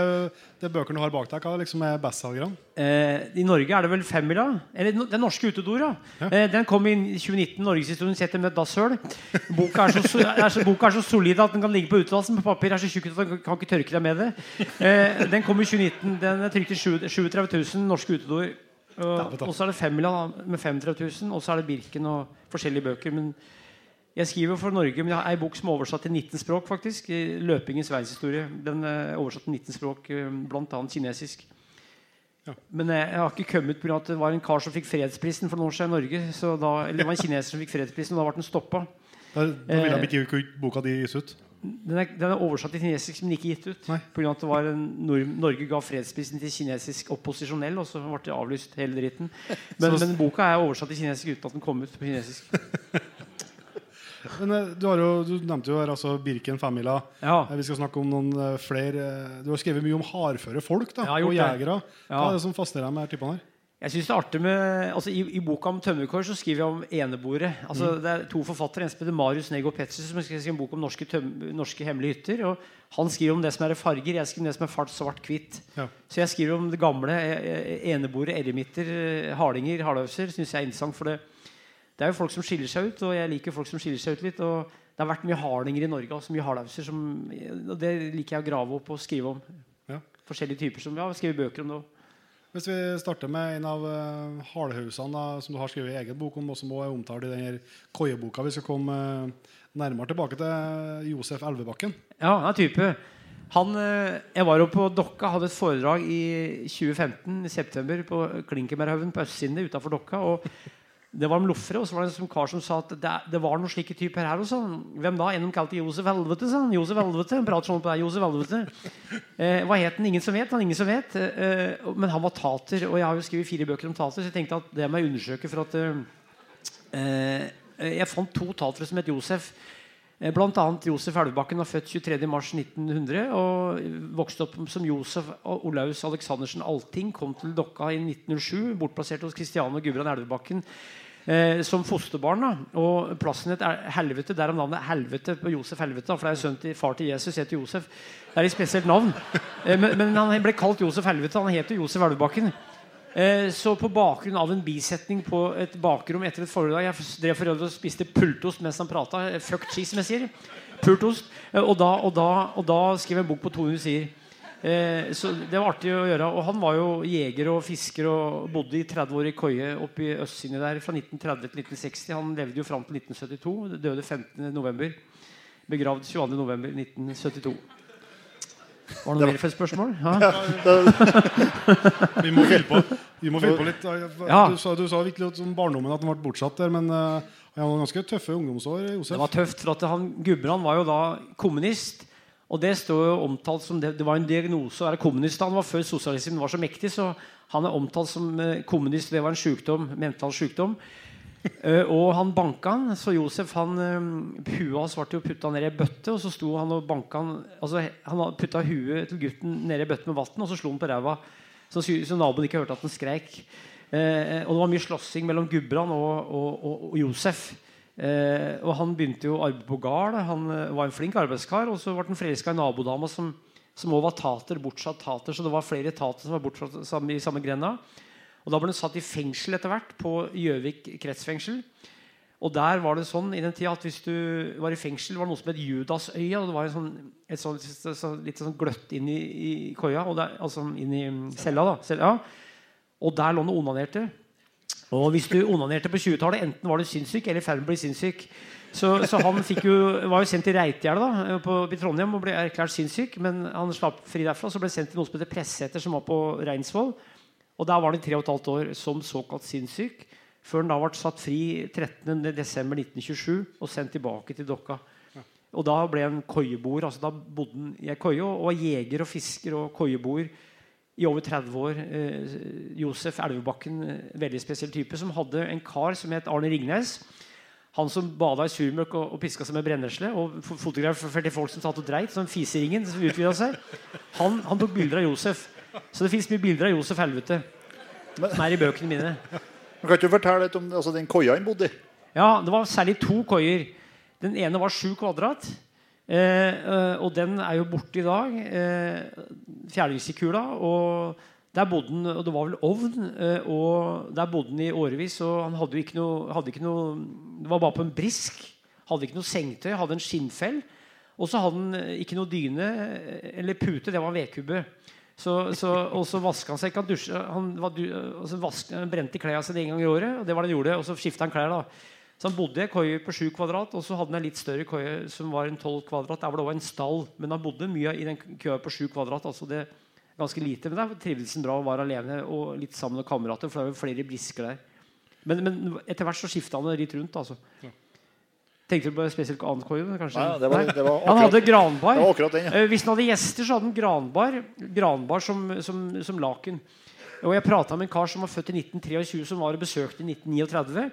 det bøkene du har bak deg, hva liksom er bestselgerne? Eh, I Norge er det vel femmila? Eller Den norske utedora. Eh, den kom i 2019. Norgeshistorien sett med et dasshøl. Boka er, så, so- er så, boka er så solid at den kan ligge på utedassen. På papir er så tjukk at du kan ikke tørke deg med det. Eh, den kom i 2019. Den er trykt i 37 000 norske utedoer. Og så er det femmila med 35 000. Og så er det Birken og forskjellige bøker. Men jeg skriver for Norge, men jeg har ei bok som er oversatt til 19 språk. faktisk i Løpingens verdenshistorie. Den er oversatt til 19 språk, eh, bl.a. kinesisk. Men jeg, jeg har ikke kommet pga. at det var en kar som fikk fredsprisen for noen år siden i Norge. Så da, eller det var en kineser som fikk fredsprisen, og da ble den stoppa. Da, da ville de ikke boka di gis ut. Den er, den er oversatt til kinesisk, men ikke gitt ut. Pga. At det var en, Nor Norge ga fredsprisen til kinesisk opposisjonell, og så ble det avlyst hele dritten. Men, Så- men boka er oversatt til kinesisk uten at den kom ut på kinesisk. Men eh, du, har jo, du nevnte jo her altså Birken Femmila. Ja. Eh, Vi skal snakke om noen eh, flere Du har skrevet mye om hardføre folk da, ja, og jegere. Hva Ja. er det som fascinerer deg med her typene her? Jeg synes det er artig med altså i, I boka om tømmerkår så skriver jeg om eneboere. Altså, Det er to forfattere. En som heter Marius Nego Petzer, som skriver en bok om norske, tøm, norske hemmelige hytter. Og han skriver om det som er farger. Jeg skriver om det som er fart, svart, hvitt. Ja. Så jeg skriver om det gamle. Eneboere, eremitter, hardinger, hardøvser. Syns jeg er interessant. For det, det er jo folk som skiller seg ut, og jeg liker folk som skiller seg ut litt. Og det har vært mye hardinger i Norge, altså mye hardhauser. Som, og det liker jeg å grave opp og skrive om. Ja. Forskjellige typer som ja, skriver bøker om det òg. Hvis vi starter med en av uh, hardhausene som du har skrevet i egen bok om, og som også er omtalt i denne koieboka. Vi skal komme eh, nærmere tilbake til Josef Elvebakken. Ja, han er type. Han, eh, jeg var jo på Dokka, hadde et foredrag i 2015, i september, på Klinkemerhaugen på østsiden utafor Dokka. og Det var om loffere, og så var det en kar som sa at det, det var noen slike typer her. Og sånn. Hvem da? En de kalte Josef Helvete, sa han. Josef Helvete. Han prater sånn på deg, Josef Helvete. Eh, hva het han? Ingen som vet? Han ingen som vet. Eh, men han var tater, og jeg har jo skrevet fire bøker om tater, så jeg tenkte at det må jeg undersøke. for at eh, eh, Jeg fant to tatere som het Josef. Eh, Blant annet Josef Elvebakken var født 23.3.1900 og vokste opp som Josef og Olaus Aleksandersen Alting. Kom til Dokka i 1907, bortplassert hos Kristiane og Gudbrand Elvebakken eh, som fosterbarn. da Og Plassen het Helvete, derav navnet Helvete på Josef Helvete. For det er sønnen til far til Jesus, heter Josef. Det er et spesielt navn. Eh, men, men han ble kalt Josef Helvete. Han het jo Josef Elvebakken. Eh, Så på bakgrunn av en bisetning på et bakrom etter et foredrag Jeg drev for og spiste pultost mens han prata. Fuck cheese, som jeg sier. Pultost. Eh, Og da, og, da, og da skrev jeg en bok på 200 sider. Eh, så det var artig å gjøre. Og han var jo jeger og fisker og bodde i 30 år i koie oppe i østsinnet der fra 1930 til 1960. Han levde jo fram til 1972. Døde 15. november. Begravd 22. november 1972. Var det noe mer for et spørsmål? Ja. Vi må fylle på, på litt. Ja. Du sa, du sa virkelig at barndommen at han ble bortsatt der, men uh, han hadde ganske tøffe ungdomsår. Det var tøft, for at han, Gudbrand var jo da kommunist. Og det står jo omtalt som det, det var en diagnose å være kommunist. Han var før sosialismen var så mektig, så han er omtalt som eh, kommunist. Det var en sykdom, mental sykdom. Uh, og han banka han, så Josef han uh, Huet hans ble putta ned i ei bøtte, og så sto han og banka han altså, Han putta huet til gutten ned i bøtte med vann, og så slo han på ræva. Så, så naboen ikke hørte at han skreik. Uh, og det var mye slåssing mellom Gudbrand og, og, og, og Josef. Eh, og han begynte jo å arbeide på gard. Han eh, var en flink arbeidskar. Og så ble han forelska i nabodama som som også var tater, bortsatt tater. Så det var flere tater som var bortsatt i samme grenda. Og Da ble han satt i fengsel etter hvert, på Gjøvik kretsfengsel. Og der var det sånn i den tida at hvis du var i fengsel, var det noe som het Judasøya. og Det var sånn, et sånn, så, så, litt sånn gløtt inn i, i og der, altså inn i mm, cella. da, cella. Og der lå og onanerte. Og hvis du onanerte på 20-tallet, enten var du sinnssyk eller i ferd med å bli sinnssyk. Så, så han jo, var jo sendt til Reitgjerdet da, på, i Trondheim og ble erklært sinnssyk. Men han slapp fri derfra så ble sendt til noe som heter Presseter, som var på Reinsvoll. Og der var han i tre og et halvt år som såkalt sinnssyk. Før han da ble satt fri 13.12.1927 og sendt tilbake til Dokka. Og da ble han koieboer. altså Da bodde han i ei koie og var jeger og fisker og koieboer i over 30 år. Eh, Josef Elvebakken, eh, veldig spesiell type, som hadde en kar som het Arne Ringnes. Han som bada i surmøkk og, og piska seg med brennesle. Og fotografer fotograferte folk som satt og dreit, som fiseringen som utvida seg. Han, han tok bilder av Josef. Så det fins mye bilder av Josef Helvete. Som er i bøkene mine. Men Kan ikke du fortelle litt om altså, den koia han bodde i? Ja, det var særlig to koier. Den ene var sju kvadrat. Eh, eh, og den er jo borte i dag. Eh, Fjerdingskikula. Og der bodde han, og det var vel ovn. Eh, og der bodde han i årevis. Og han hadde jo ikke noe, hadde ikke noe Det var bare på en brisk. Hadde ikke noe sengetøy. Hadde en skinnfell. Og så hadde han eh, ikke noe dyne eh, eller pute. Det var en vedkubbe. Og så vaska han seg ikke. Han, dusje, han, var, du, og så vask, han brente klærne sine en gang i året. Og det var det han gjorde, og så skifta han klær. da Så han bodde i en koie på sju kvadrat, og så hadde han en litt større koie som var en tolv kvadrat. Der var det også en stall, men han bodde mye i den køa på sju kvadrat. altså det ganske lite, Men der trivdes han bra og var alene og litt sammen med kamerater. For det var jo flere brisker der. Men, men etter hvert så skifta han litt rundt. altså Tenkte du på spesielt annen koie? kanskje? Nei, det var, det var Han hadde granbar. det var den, ja. Eh, Hvis han hadde gjester, så hadde han granbar, granbar som, som, som laken. Og Jeg prata med en kar som var født i 1923, som var og besøkte i 1939.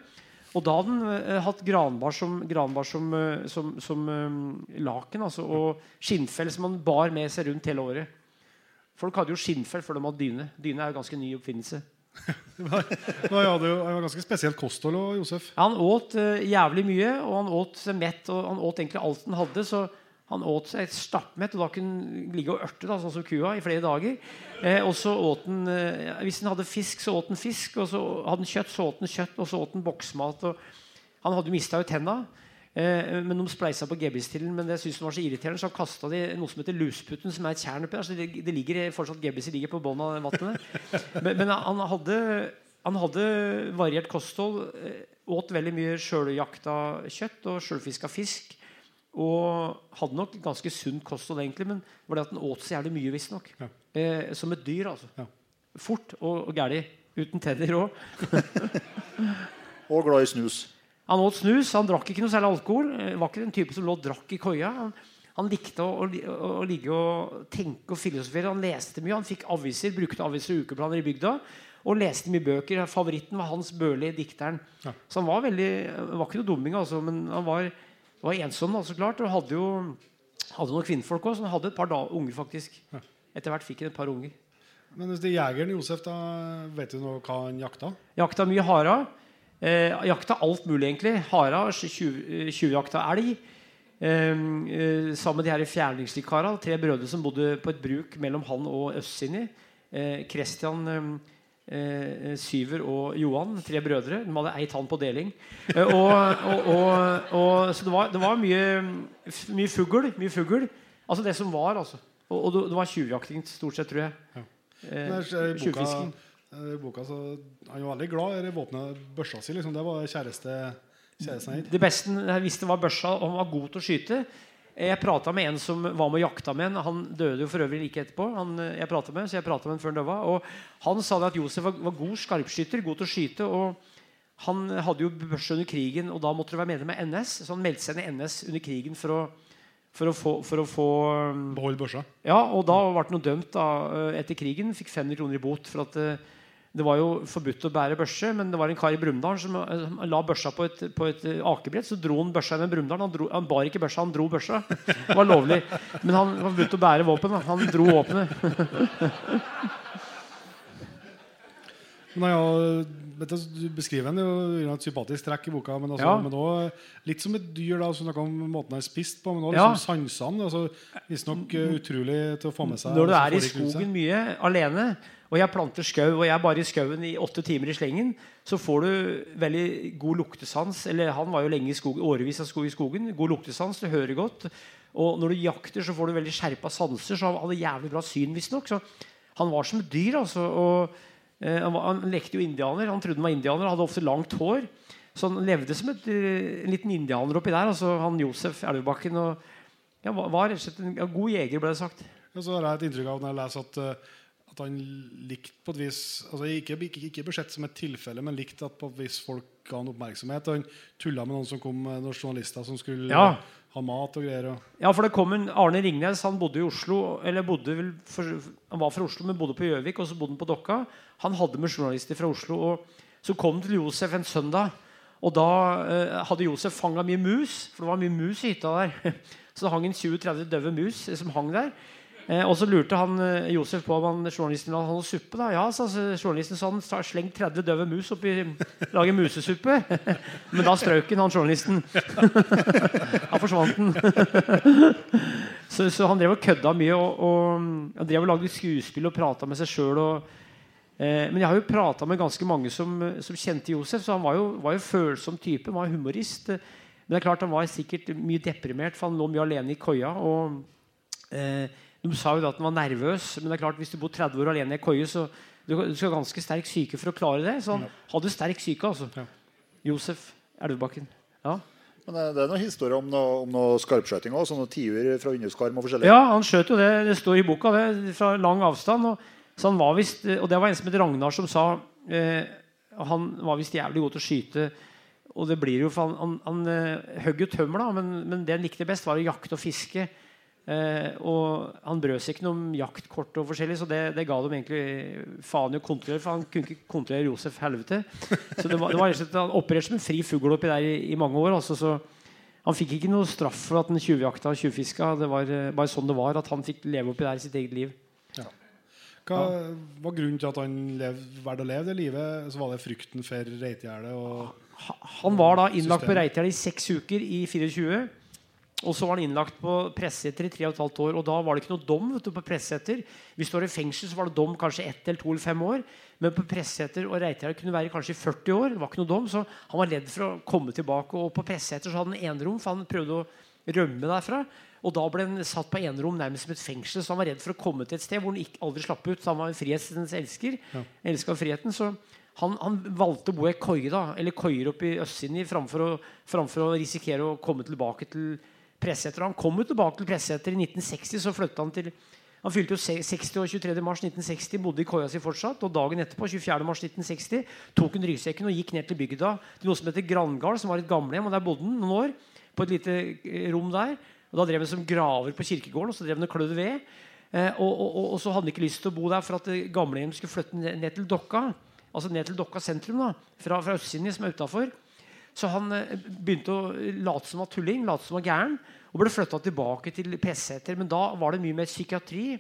Og da hadde han eh, hatt granbar som, granbar som, eh, som, som eh, laken. Altså, og skinnfell som han bar med seg rundt hele året. Folk hadde jo skinnfell før de hadde dyne. Dyne er jo ganske ny oppfinnelse. Nei, ja, det var ganske spesielt kosthold, Josef. Ja, han åt uh, jævlig mye, og han åt seg mett. Og han åt egentlig alt han hadde. Så han åt seg stappmett, og da kunne han ligge og ørte da, sånn som kua i flere dager. Eh, og så åt han eh, Hvis han hadde fisk, så åt han fisk. Og så hadde han kjøtt, så åt han kjøtt. Og så åt han boksmat. Han hadde mista jo tenna. Eh, men de spleisa på gebiss til men det syntes han var så irriterende, så kasta de noe som heter lusputten, som er et tjern oppi der. Så det, det ligger fortsatt gebbiser ligger på bunnen av vannet. Men, men han, hadde, han hadde variert kosthold. eh, Åt veldig mye sjøljakta kjøtt og sjølfiska fisk. Og hadde nok ganske sunt kosthold, egentlig, men det var det at han åt så jævlig mye, visstnok. Ja. Eh, som et dyr, altså. Ja. Fort og, og gæli. Uten tenner òg. Og glad i snus. Han åt snus, han drakk ikke noe særlig alkohol. Eh, Var ikke den type som lå og drakk i koia. Han, han likte å, å, å, å ligge og tenke og filosofere. Han leste mye. Han fikk aviser, brukte aviser og ukeplaner i bygda. Og leste mye bøker. Favoritten var Hans Børli, dikteren. Ja. Så han var veldig han var ikke noe dumming, altså, men han var, var ensom, da, så klart. Og hadde jo hadde noen kvinnfolk òg, så han hadde et par da, unger, faktisk. Etter hvert fikk han et par unger. Men hvis det er jegeren Josef, da vet du noe hva han jakta? Jakta mye hara. Eh, jakta alt mulig, egentlig. Hara, eh, tjuvjakta elg. Eh, eh, sammen med de her fjærningslikara, tre brødre som bodde på et bruk mellom han og Østsinni. Eh, Christian, eh, eh, Syver og Johan, tre brødre. De hadde ei tann på deling. Eh, og, og, og, og, så det var, det var mye, mye fugl. Mye fugl. Altså det som var, altså. Og, og det, det var tjuvjakting stort sett, tror jeg. Ja. Eh, Men I boka, tjuvfisking. eh, i boka så, Han var veldig glad i det våpenet, børsa si. Liksom. Det var kjæreste, kjæresten her. Det beste jeg visste var børsa, og han var god til å skyte. Jeg prata med en som var med og jakta med en. Han døde jo for øvrig like etterpå. Han, eh, jeg med, så jeg pratet med han før han døde. Og han sa det at Josef var, var god skarpskytter, god til å skyte. og Han hadde jo børse under krigen, og da måtte du være medlem av NS. Så han meldte seg inn i NS under krigen for å, for å få, for å få um, Behold børsa. Ja, og da ble han dømt da, eh, etter krigen. Fikk 500 kroner i bot. for at eh, det var jo forbudt å bære børse, men det var en kar i Brumunddal som eh, la børsa på et, på et eh, akebrett. Så dro han børsa med Brumunddal. Han, han bar ikke børsa, han dro børsa. Det var lovlig. Men han var forbudt å bære våpen. Han dro våpenet. Nei, ja, du, beskriver en jo et sympatisk trekk i boka, men, altså, Ja. men også litt som et dyr. da, som om måten er spist på, men også Ja. liksom sansene. Altså, Visstnok utrolig til å få med seg. Når du er i skogen mye alene, og jeg planter skau, og jeg er bare i skauen i åtte timer i slengen, så får du veldig god luktesans. Eller han var jo lenge i skogen, årevis av skog i skogen. God luktesans, du hører godt. Og når du jakter, så får du veldig skjerpa sanser. Så han hadde jævlig bra syn, visstnok. Så han var som et dyr, altså. Og eh, han, var, han lekte jo indianer. Han trodde han var indianer, hadde ofte langt hår. Så han levde som et, eh, en liten indianer oppi der. Altså han Josef Elvebakken. Og ja, var, rett og slett en god jeger, ble det sagt. Og så har jeg et inntrykk av når jeg leser at, eh, at han likte på et vis altså Ikke, ikke, ikke besett som et tilfelle, men likte at på et vis folk ga han oppmerksomhet. Og Han tulla med noen som kom eh, noen journalister som skulle Ja. ha mat og greier. Og, Ja, for det kom en Arne Ringnes. Han bodde i Oslo Eller bodde vel for, Han var fra Oslo, men bodde på Gjøvik, og så bodde han på Dokka. Han hadde med journalister fra Oslo. Og så kom til Josef en søndag, og da eh, hadde Josef fanga mye mus. For det var mye mus i hytta der. Så det hang en 20-30 døve mus eh, som hang der. Eh, og så lurte han eh, Josef på om han, journalisten ville ha noe suppe. da Ja, sa journalisten han sa, slengt 30 døve mus oppi Lage musesuppe. Men da strøk han, han journalisten. Da forsvant den. så, så han drev og kødda mye. Og, og han drev og lagde skuespill og prata med seg sjøl. Eh, men jeg har jo prata med ganske mange som, som kjente Josef, så han var jo, var jo følsom type. Han var humorist. Men det er klart han var sikkert mye deprimert, for han lå mye alene i koia. Og eh, De sa jo da at han var nervøs, men det er klart hvis du bor 30 år alene i ei koie, så du, du skal ha ganske sterk syke for å klare det. Så han hadde sterk syke, altså. Ja. Josef Elvebakken. Ja. Men eh, det er noen historier om noe, om noe skarpskjøting òg. Sånne tiur fra underskarm og forskjellig. Ja, han skjøt jo det. Det står i boka det, fra lang avstand. Og, så han var vist, og det var en som het Ragnar som sa eh, Han var visst jævlig god til å skyte. Og det blir jo, for Han, han, han høgg jo tømmer, da, men, men det han likte best, var å jakte og fiske. Eh, og han brød seg ikke noe om jaktkort og forskjellig, så det, det ga dem egentlig faen i å kontrollere. For han kunne ikke kontrollere Josef helvete. Så det var, det var Han opererte som en fri fugl oppi der i, i mange år. Altså, så han fikk ikke noe straff for at han tjuvjakta og tjuvfiska. Det var eh, bare sånn det var, at han fikk leve oppi der i sitt eget liv. hva var grunnen til at han valgte å leve det livet? Så var det frykten for reitgjerdet Han var da innlagt på Systemet. I seks uker i 24. Og så var han innlagt på Presseter i tre og et halvt år. Og da var det ikke noe dom vet du, på Presseter. Hvis du var i fengsel, så var det dom kanskje ett eller to eller fem år. Men på Presseter og Reitjell kunne være kanskje i 40 år. Det var ikke noe dom, Så han var redd for å komme tilbake. Og på Presseter så hadde han enerom, for han prøvde å rømme derfra. Og da ble han satt på enerom nærmest som et fengsel, så han var redd for å komme til et sted hvor han ikke, aldri slapp ut. Så han var en frihetens elsker. Elska friheten. Så han, han valgte å bo i ei koie, da, eller koier oppe i Østsiden framfor, å- framfor å risikere å komme tilbake til Presseter. Han kom jo tilbake til Presseter i 1960, så flytta han til han fylte jo 60 år 23. mars 1960, bodde i koia si fortsatt. Og dagen etterpå, 24. mars 1960, tok han ryggsekken og gikk ned til bygda til noe som heter Grangard, som var et gamlehjem. Og der bodde han noen år, på et lite eh, rom der. Og Da drev han som graver på kirkegården, og så drev han og klødde ved. Eh, og, og, og, og så hadde han ikke lyst til å bo der for at gamlehjemmet skulle flytte ned, ned til Dokka. Altså ned til Dokka sentrum, da, fra, fra østsiden, som er utafor. Så han eh, begynte å late som var tulling, late som var gæren, og ble flytta tilbake til Presseter. Men da var det mye mer psykiatri.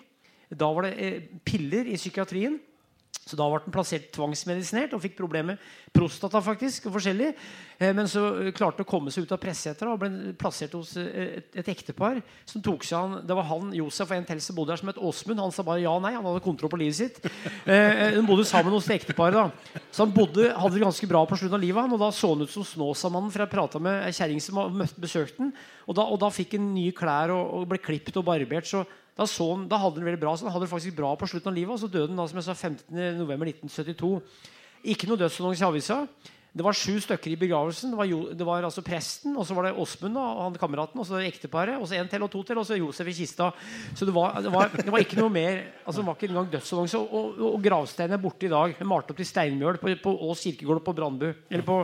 Da var det eh, piller i psykiatrien. Så da ble han plassert tvangsmedisinert og fikk problemer med prostata faktisk, og forskjellig. Eh, men så eh, klarte han å komme seg ut av presseeter og ble plassert hos eh, et, et ektepar som tok seg han. Det var han, Josef og en til som bodde der, som het Åsmund. Han sa bare ja nei. Han hadde kontroll på livet sitt. Eh, de bodde sammen hos det ekteparet. da. Så han bodde, hadde det ganske bra på slutten av livet. Han, og da så han ut som Snåsamannen, for jeg prata med ei kjerring som besøkte den. Og og da fikk han nye klær og, og ble klippet og barbert. Så Da, han, da hadde han det veldig bra, så han hadde det faktisk bra på slutten av livet. Og så døde han da, som jeg sa, 15.11.1972. Ikke noe dødsannonse i avisa. Det var sju stykker i begravelsen. Det var, jo, det var altså presten, og så var det Åsmund og han kameraten, og så ekteparet, og så en til og to til, og så Josef i kista. Så det var, det var, det var ikke noe mer altså Det var ikke engang dødsannonse. Og, og, og gravsteinen er borte i dag. Malt opp til steinmjøl på, på Ås kirkegård på Brandbu. Eller på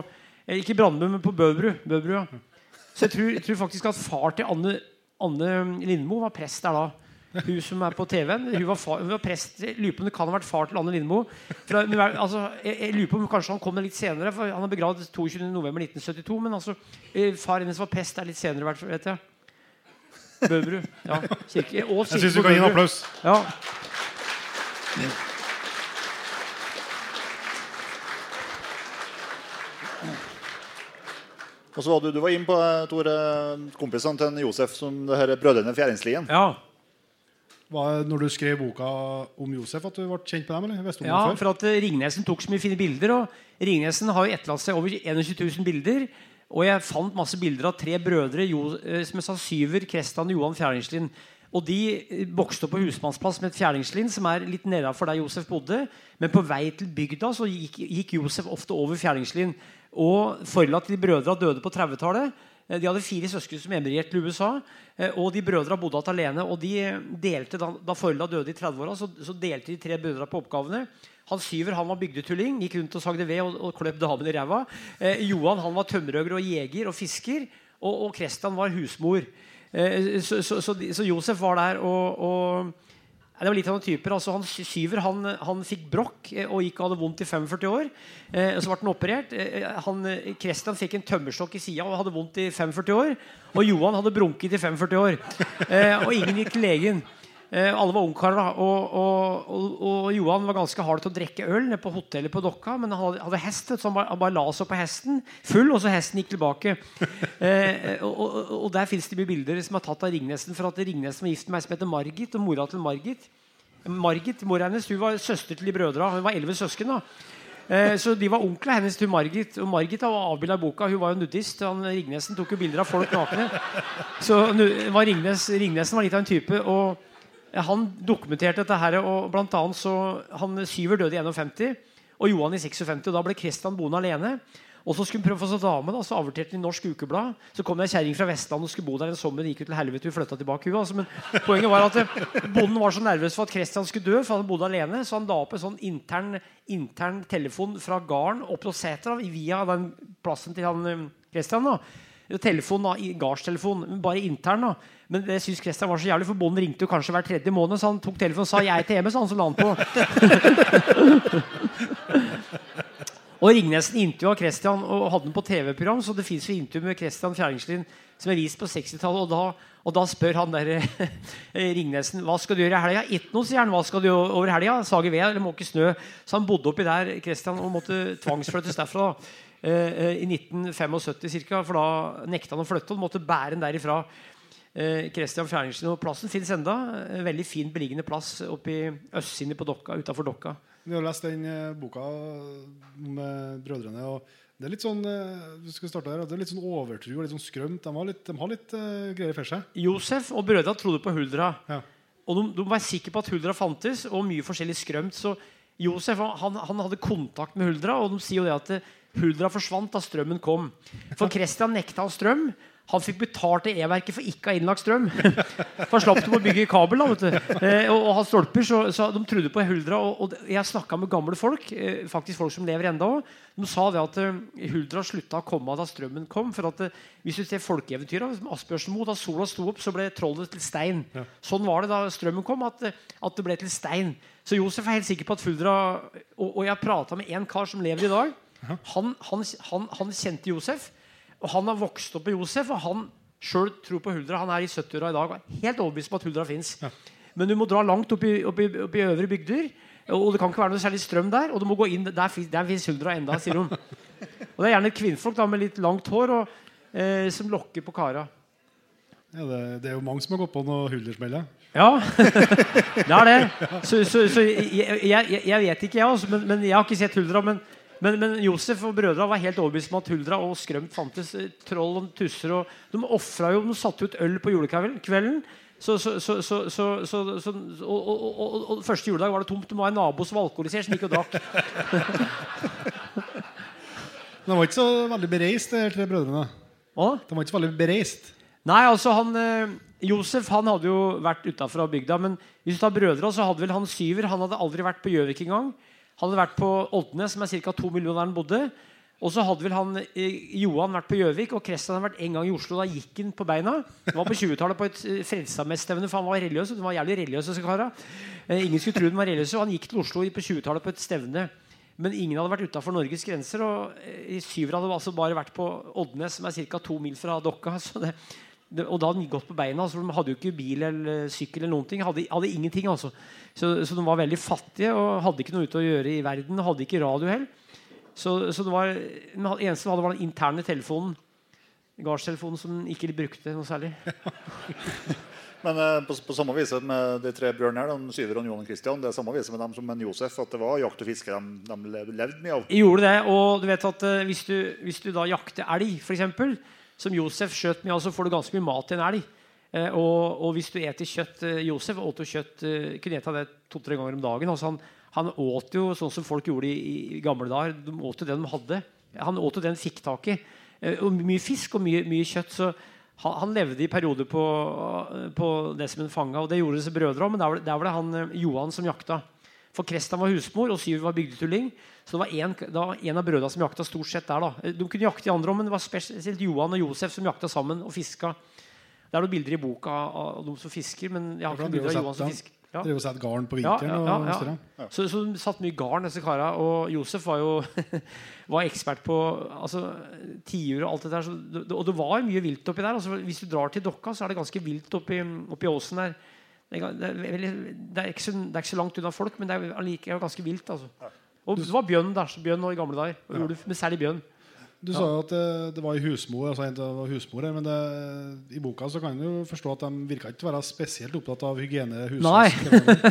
Ikke Brandbu, men på Bøbru. Bøbru ja. Så jeg tror, jeg tror, faktisk at far til Anne, Anne Lindmo var prest der da. Hun som er på TV-en. Hun var, hun var prest. Jeg lurer på om det kan ha vært far til Anne Lindmo. Fra, altså, jeg, jeg, lurer på om kanskje han kom litt senere, for han er begravd 22.11.1972. Men altså, eh, far hennes var prest der litt senere, vet jeg. Bøbru. Ja, kirke, og kirke jeg syns du kan gi en applaus. Ja. Og så var du, du var inne på Tore, kompisene til Josef som det her brødrene Fjæringslien. Ja. Var det når du skrev boka om Josef at du ble kjent med dem? eller? ja, for at Ringnesen tok så mye fine bilder. og Ringnesen har jo etterlatt seg over 21 000 bilder. Og jeg fant masse bilder av tre brødre, jo, som jeg sa, Syver, Krestan og Johan Fjæringslien. Og de vokste opp på husmannsplass med et fjerdingslinn som er litt nedafor der Josef bodde. Men på vei til bygda så gikk, gikk Josef ofte over fjerdingslinn. Og forlatt til de brødra døde på 30-tallet. De hadde fire søsken som emigrerte til USA. Eh, og de brødra bodde igjen alene. og de delte, Da, da foreldra døde i 30-åra, så, så, delte de tre brødra på oppgavene. Han Syver han var bygdetulling, gikk rundt og sagde ved og, og kløp damen i ræva. Eh, Johan han var tømmerhogger og jeger og fisker. Og, og Kristian var husmor. Eh, så, så, så, Josef var der og, og det var litt av noen typer. Altså, han Syver han, han fikk brokk eh, og gikk og hadde vondt i 45 år. Eh, så ble han operert. Eh, han, Christian fikk en tømmerstokk i sida og hadde vondt i 45 år. Og Johan hadde brunket i 45 år. Eh, og ingen gikk til legen. Eh, alle var ungkarer. Og, og, og, og, Johan var ganske hard til å drikke øl nede på hotellet på Dokka. Men han hadde, hadde hest, så han bare, han bare, la seg på hesten full, og så hesten gikk tilbake. Eh, og, Der fins det mye bilder som er tatt av Ringnesen. For at Ringnesen var gift med ei som heter Margit, og mora til Margit. Margit, Mora hennes hun var søster til de brødra. Hun var elleve søsken. da Eh, så de var onklene hennes til Margit. Og Margit var avbilda i boka. Hun var jo nudist. Han, Ringnesen tok jo bilder av folk nakne. Så var Ringnes, Ringnesen var litt av en type. Og han dokumenterte dette her, og blant annet så han Syver døde i 51, og Johan i 56. og Da ble Kristian boende alene. Og så skulle hun prøve å få seg dame, da, så averterte han i Norsk Ukeblad. Så kom det ei kjerring fra Vestlandet og skulle bo der en sommer. Gikk ut til helvete, hun flytta tilbake. Hun, altså. Men poenget var at eh, bonden var så nervøs for at Kristian skulle dø, for han bodde alene. Så han la opp en sånn intern, intern telefon fra gården opp til setra via den plassen til han Kristian. Eh, da telefon da, gardstelefon, bare intern. da Men det syns Christian var så jævlig, for bonden ringte jo kanskje hver tredje måned. Så han tok telefonen og sa 'jeg til hjemme', så han så la han på. og Ringnesen intervjua Christian og hadde den på TV-program, så det fins intervju med Christian Fjæringslien som er vist på 60-tallet. Og, da, og da spør han der Ringnesen hva skal du gjøre i helga. Ikke noe, sier han. Hva skal du gjøre over helga? Sage ved eller måke snø? Så han bodde oppi der Christian, og måtte tvangsflyttes derfra. da i 1975 ca. For da nekta han å flytte og måtte bære den derifra. Kristian eh, Fjerningsen, og Plassen finnes enda. En veldig fin beliggende plass oppe i østsiden på Dokka, utafor Dokka. Vi har lest den eh, boka med brødrene. og det er litt sånn du skal starte her, det er litt sånn overtro og litt sånn skrømt. De har litt, de har litt uh, greier for seg. Josef og brødrene trodde på Huldra. Ja. Og de, de, var sikre på at Huldra fantes, og mye forskjellig skrømt. Så Josef han, han hadde kontakt med Huldra, og de sier jo det at Huldra forsvant da strømmen kom. For Christian nekta av strøm. Han fikk betalt til E-verket for ikke å ha innlagt strøm. For han slapp dem å bygge kabel. Da, eh, og, og ha stolper, så, så, De trodde på Huldra. Og, og jeg snakka med gamle folk, eh, faktisk folk som lever enda. De sa det at uh, Huldra slutta å komme da strømmen kom. For at uh, Hvis du ser folkeeventyra, Asbjørnsen da sola sto opp, så ble trollet til stein. Ja. Sånn var det da strømmen kom, at, at, det ble til stein. Så Josef er helt sikker på at Huldra Og, og jeg prata med en kar som lever i dag. Han, han, han, han, kjente Josef, og han har vokst opp med Josef. Og han sjøl tror på Huldra. Han er i 70-åra i dag og er helt overbevist om at Huldra fins. Ja. Men du må dra langt opp i, opp, i, opp i, øvre bygder. Og det kan ikke være noe særlig strøm der. Og du må gå inn, Der, der fins Huldra enda, sier hun. Og det er gjerne et kvinnfolk da, med litt langt hår og, eh, som lokker på kara. Ja, det, det, er jo mange som har gått på noe Huldersmell, Ja, det er det. Så, så, så jeg, jeg, jeg, vet ikke, jeg, også, men, men, jeg har ikke sett Huldra. Men men, men, Josef og brødra var helt overbevist om at huldra og skrømt fantes. Troll og tusser. Og de ofra jo, de satte ut øl på julekvelden. Så, så, så, så, så, så, så og, og, og, første juledag var det tomt. Det var en nabo som var alkoholisert, som gikk og drakk. Men de var ikke så veldig bereist, de tre brødrene. Hva? De var ikke så veldig bereist. Nei, altså han eh, Josef han hadde jo vært utafra bygda. Men hvis du tar brødrene, så hadde vel han Syver Han hadde aldri vært på Gjøvik engang. Han hadde vært på Oldnes, som er ca. to millioner der han bodde. Og så hadde vel han eh, Johan vært på Gjøvik, og Kristian hadde vært en gang i Oslo. Da gikk han på beina. Han var på 20-tallet på et eh, Frelsesarmé-stevne, for han var religiøs. De var jævlig religiøse, kara. Eh, ingen skulle tro de var religiøse. Og han gikk til Oslo på 20-tallet på et stevne. Men ingen hadde vært utafor Norges grenser. Og eh, Syver hadde altså bare vært på Oddnes, som er ca. to mil fra Dokka. Så det, og da hadde de gått på beina. så de hadde jo ikke bil eller sykkel eller noen ting. Hadde, hadde ingenting, altså. Så, så de var veldig fattige og hadde ikke noe ute å gjøre i verden. Hadde ikke radio heller. Så, så det var, den eneste de hadde, var den interne telefonen. Gardstelefonen som de ikke brukte noe særlig. Men eh, på, på samme vis med de tre bjørnene her, de Syver og Johan Christian, det er samme vis med dem som med Josef, at det var jakt og fiske de, de levde mye av. Jeg gjorde det, og du vet at eh, hvis, du, hvis du da jakter elg, f.eks., som Josef skjøt med, altså så får du ganske mye mat i en elg. Eh, og, og hvis du eter kjøtt eh, Josef åt jo kjøtt eh, kunne ete det to-tre ganger om dagen. Altså han, han åt jo sånn som folk gjorde i, i gamle dager. De åt jo det de hadde. Han åt jo det han fikk tak i. Og mye fisk og mye, mye kjøtt. Så han, han levde i perioder på, på det som en fanga, og det gjorde disse brødre òg. Men der var, det, der var det han Johan som jakta. For Kristian var husmor, og Syver var bygdetulling. Så det var en, det var en av brødrene som jakta stort sett der. da. De kunne jakte i andre om, men det var spesielt Johan og Josef som jakta sammen og fiska. Det er noen bilder i boka av de som fisker, men jeg har ikke noen bilder av Johan som fisker. Ja. Drev og satte garn på Ja, ja, ja, ja. Så, så de satt mye garn, disse kara. Og Josef var jo var ekspert på altså, tiur og alt det der. Så, og det var mye vilt oppi der. Altså, hvis du drar til Dokka, så er det ganske vilt oppi, oppi åsen der. Det er, ikke så, det er ikke så langt unna folk, men det er allikevel ganske vilt. Altså. Og det var bjørn der. så Bjørn i gamle dager. Og ulv, men særlig bjørn. Du sa jo at det, det var i husmor, altså det var husmor men det, i boka så kan du jo forstå at de virka ikke å være spesielt opptatt av hygiene. Nei.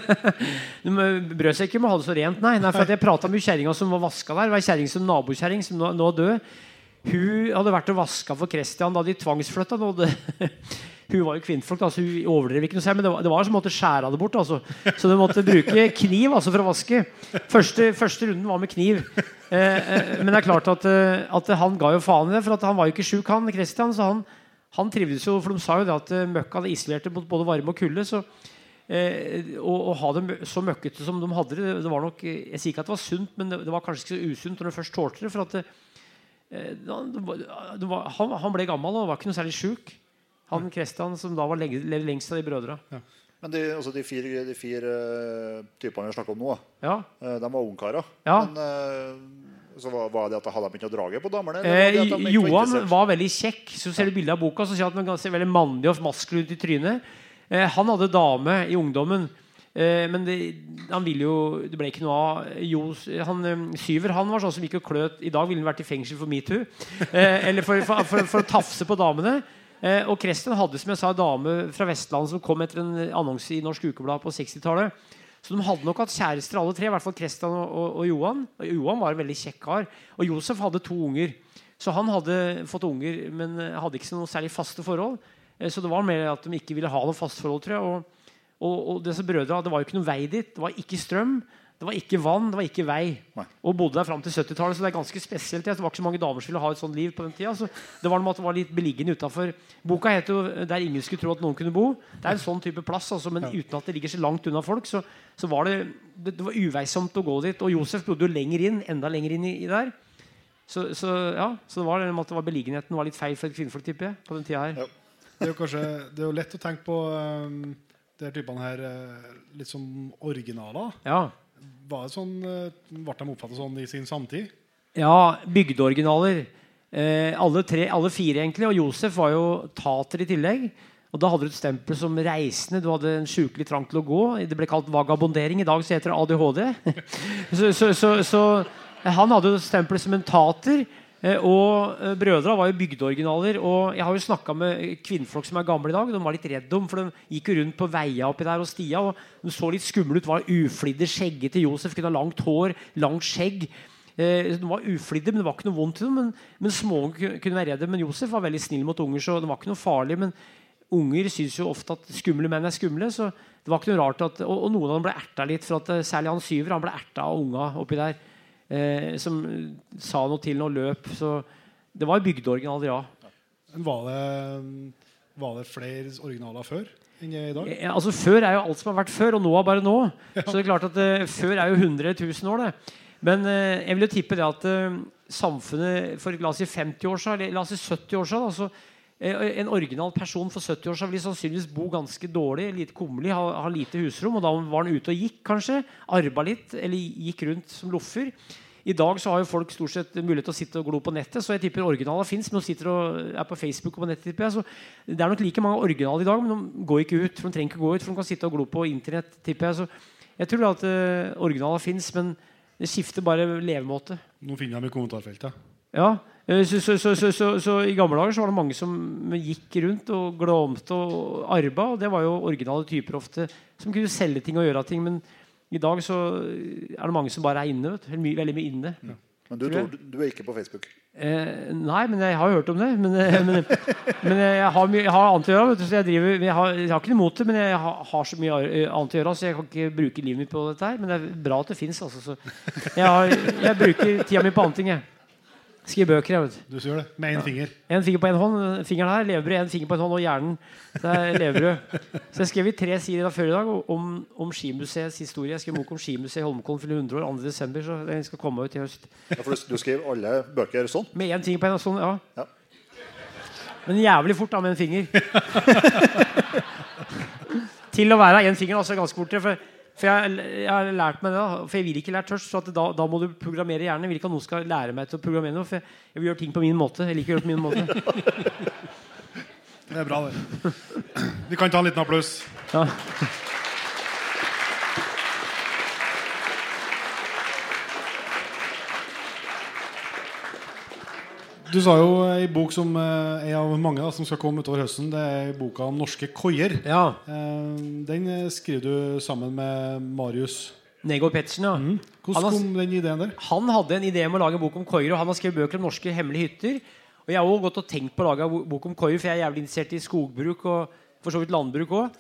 De brød seg ikke med å ha det så rent, nei. nei for jeg prata med kjerringa som var vaska der. Det var kjerring som nabokjerring som nå, nå død. Hun hadde vært og vaska for Christian da de tvangsflytta. Hun var jo kvinnfolk, da, hun overdrev ikke noe særlig. men det var, det var som måtte skjære det bort. Altså. Så de måtte bruke kniv altså, for å vaske. Første, første runden var med kniv. Eh, eh, men det er klart at, eh, at han ga jo faen i det, for han var jo ikke sjuk, han Christian. Så han, han trivdes jo, for de sa jo det at eh, møkka hadde isolert det mot både varme og kulde. så Eh, å, å ha det så møkkete som de hadde det, det var nok, Jeg sier ikke at det var sunt, men det, det var kanskje ikke så usunt når du først tålte det. For at det, han, han ble gammel og var ikke noe særlig sjuk. Han Kristian, som da var lengst av de brødra. Men de, altså de fire, de fire eh, typene vi snakker om nå, Ja. eh, de var ungkarer. Ja. Men eh, så var, var det at hadde de ikke å drage på damene? Eh, var Johan var veldig kjekk. Så ser du bildet av boka, så ser han kan veldig mandig og maskulin ut i trynet. Eh, han hadde dame i ungdommen. Eh, men det, han ville jo Det ble ikke noe av. Jo, han, Syver han var sånn som gikk og kløt I dag ville han vært i fengsel for metoo. Eller for, for, for, for å tafse på damene. Eh, og Kresten hadde som jeg sa, en dame fra Vestlandet som kom etter en annonse i Norsk Ukeblad på 60-tallet. Så de hadde nok hatt kjærester alle tre, i hvert fall Kresten og, og, og Johan. Johan var en veldig kjekk kar. Og Josef hadde to unger. Så han hadde fått unger, men hadde ikke noe særlig faste forhold. Eh, Så det var mer at de ikke ville ha noe fast forhold, tror jeg. Og, og, og disse brødrene, det var jo ikke noen vei dit. Det var ikke strøm. Det var ikke vann, det var ikke vei. Nei. Og bodde der fram til 70-tallet, så det er ganske spesielt. Det var ikke så mange damer som ville ha et sånt liv på den tida. Så det var noe med at det var litt beliggende utafor. Boka heter jo 'Der ingen skulle tro at noen kunne bo'. Det er en sånn type plass, altså, men uten at det ligger så langt unna folk. Så, så var det, det, det var uveisomt å gå dit. Og Josef bodde jo lenger inn, enda lenger inn i, i der. Så, så ja, så det var det med at det var beliggenheten var litt feil for et kvinnfolk, tipper jeg. på den tida her. Ja. Det er jo kanskje det er jo lett å tenke på um, de typene her eh, litt som originaler. Ja. Var sånn, eh, Ble de oppfattet sånn i sin samtid? Ja, bygdeoriginaler. Eh, alle, tre, alle fire, egentlig. Og Josef var jo tater i tillegg. Og Da hadde du et stempel som reisende. Du hadde en sjukelig trang til å gå. Det ble kalt vagabondering. I dag så heter det ADHD. så, så, så, så han hadde jo stempel som en tater. Eh, og eh, brødra var jo bygdeoriginaler. Og jeg har jo snakka med kvinnfolk som er gamle i dag. De var litt redd om, for de gikk jo rundt på veia oppi der og stia. Og de så litt skumle ut. Var uflidde, skjeggete Josef. Kunne ha langt hår, langt skjegg. Eh, de var uflidde, men det var ikke noe vondt i dem. Men, men småunger kunne- være redde. Men Josef var veldig snill mot unger, så det var ikke noe farlig. Men unger syns jo ofte at skumle menn er skumle. så det var ikke noe rart at, Og, og noen av dem ble erta litt. for at Særlig han syver han ble erta av unga oppi der. Eh, som sa noe til noe løp. Så det var bygdeoriginaler, ja. Var det, var det flere originaler før Ja? Eh, altså Før er jo alt som har vært før, og nå er bare nå. Så det er klart at uh, Før er jo 100 000 år. det Men uh, jeg vil jo tippe det at uh, samfunnet for la oss si 50 år siden, eller la oss si 70 år siden altså, eh, En original person for 70 år siden vil sannsynligvis bo ganske dårlig, lite kummerlig, ha, ha lite husrom. Og da var han ute og gikk, kanskje. Arba litt, eller gikk rundt som loffer. I dag så har jo folk stort sett mulighet til å sitte og glo på nettet, så jeg tipper originaler fins. Men de sitter og er på Facebook og på nettet. tipper jeg, så Det er nok like mange originaler i dag, men de går ikke ut. For de trenger ikke gå ut, for de kan sitte og glo på internett. tipper Jeg så jeg tror at uh, originaler fins, men det skifter bare levemåte. Nå finner jeg dem i kommentarfeltet. Ja, eh, så, så, så, så, så, så I gamle dager så var det mange som gikk rundt og glomte og arba. Og det var jo originale typer ofte som kunne selge ting og gjøre ting. Men i dag så er det mange som bare er inne. vet mye, veldig mye inne. Men du, Tror du er ikke på Facebook? Eh, nei, men jeg har jo hørt om det. Men, eh, men, men jeg, har mye, jeg har annet å gjøre. Vet du, så jeg, driver, jeg, har, jeg har ikke noe imot det, men jeg har, har så mye eh, annet å gjøre. Så jeg kan ikke bruke livet mitt på dette her. Men det er bra at det fins. Altså, jeg, jeg bruker tida mi på andre ting. Jeg. Skriver bøker. jeg vet du. Gjør det med én finger. En finger på en hånd, fingeren her, levebrød, en finger på en hånd og hjernen. Det er levebrød. Så jeg skrev i tre sider da før i dag om, om Skimuseets historie. Jeg skrev bok om Skimuseet i Holmenkollen fyller 100 år 2. desember, så den skal komme ut i høst. Ja, for du, du skriver alle bøker sånn? Med én finger på en hånd, sånn, ja. Ja. Men jævlig fort da med en finger. Til å være én finger, altså ganske fort. For, for jeg, jeg har lært meg det. For jeg vil ikke lære tørst. Så at da, da må du programmere hjernen. Jeg vil ikke at noen skal lære meg til å programmere noe. For jeg, jeg vil gjøre ting på min måte. Jeg liker å gjøre det på min måte. Det er bra, det. Vi kan ta en liten applaus. Ja. Du sa jo ei bok som eh, er av mange da, som skal komme utover høsten. Det er boka om norske koier. ja. Eh, Den eh, skriver du sammen med Marius. Nego Pettersen, ja. Han Hvordan har- kom den ideen der? Han hadde en idé om å lage en bok om koier, og han har skrevet bøker om norske hemmelige hytter. Og jeg har også gått og tenkt på å lage en bok om koier, for jeg er jævlig interessert i skogbruk og for så vidt landbruk òg.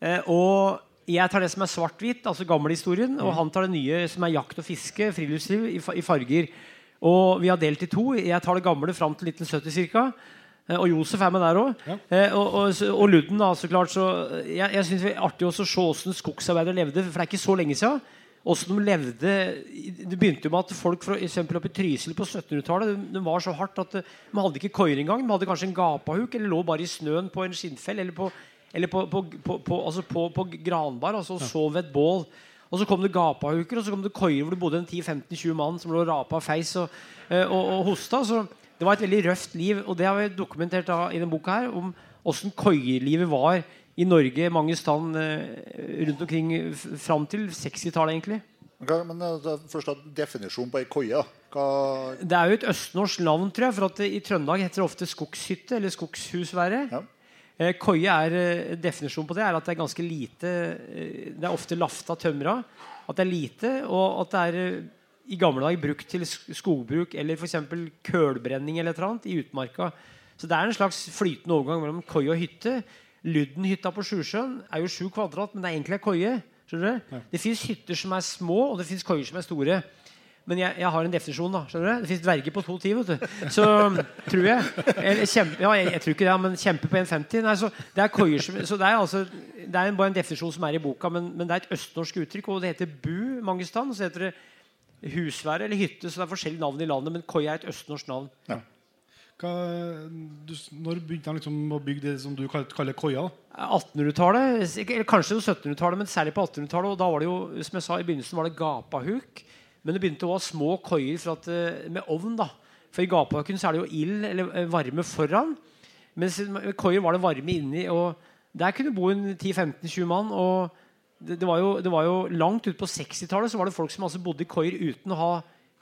Eh, og jeg tar det som er svart-hvitt, altså gammelhistorien, og han tar det nye som er jakt og fiske, friluftsliv, i farger. Og vi har delt i to. Jeg tar det gamle fram til 1970 ca. Eh, Og Josef er med der òg. Ja. Eh, og, og, og Ludden, da, så klart. Så jeg jeg synes det er artig å se åssen skogsarbeidere levde, for det er ikke så lenge siden. Hvordan de levde Det begynte jo med at folk for eksempel oppe i Trysil på 1700-tallet de, de var så hardt at eh, de hadde ikke koier engang. De hadde kanskje en gapahuk eller lå bare i snøen på en skinnfell eller på, eller på, på, på, altså på, på granbar altså, og sov ved et bål. Og så kom det gapahuker og så kom det koier hvor det bodde en 10-15-20 mann som lå og rapa feis og, eh, og, og hosta. Så det var et veldig røft liv. Og det har vi dokumentert da, i denne boka her om åssen koielivet var i Norge mange stand eh, rundt omkring fram til 60-tallet, egentlig. Okay, men eh, først Definisjonen på ei koie. Det er jo et østnorsk navn, tror jeg. For at i Trøndelag heter det ofte skogshytte eller skogshusvære. Ja. Eh, koie er eh, definisjonen på det er at det er ganske lite eh, Det er ofte lafta tømra. At det er lite, og at det er i gamle dager brukt til skogbruk eller f.eks. kølbrenning eller et eller annet i utmarka. Så det er en slags flytende overgang mellom koie og hytte. Luddenhytta på Sjusjøen er jo sju kvadrat, men det er egentlig ei koie. Det fins hytter som er små, og det fins koier som er store. Men jeg, jeg har en definisjon. da, skjønner du? Det fins dverger på to ti. vet du. Så tror jeg. Eller, kjempe, ja, jeg, jeg tror ikke det, men kjempe på 1,50. Nei, så det er koier så det er, altså, det er bare en definisjon som er i boka, men, men det er et østnorsk uttrykk. Og det heter bu mange steder. Så heter det husvære eller hytte, så det er forskjellige navn i landet. Men koi er et østnorsk navn. Hva, du, når begynte han liksom å bygge det som du kaller koia? 1800-tallet, eller kanskje 1700-tallet, men særlig på 1800-tallet. Og da var det jo, som jeg sa i begynnelsen, var det gapahuk. Men det begynte å ha små koier eh, med ovn. da For i gapahuken så er det jo ild eller eh, varme foran. Mens med koier var det varme inni. Og der kunne bo en 10-15-20 mann. Og det, det, var jo, det var jo langt ut på 60-tallet så var det folk som altså bodde i koier uten å ha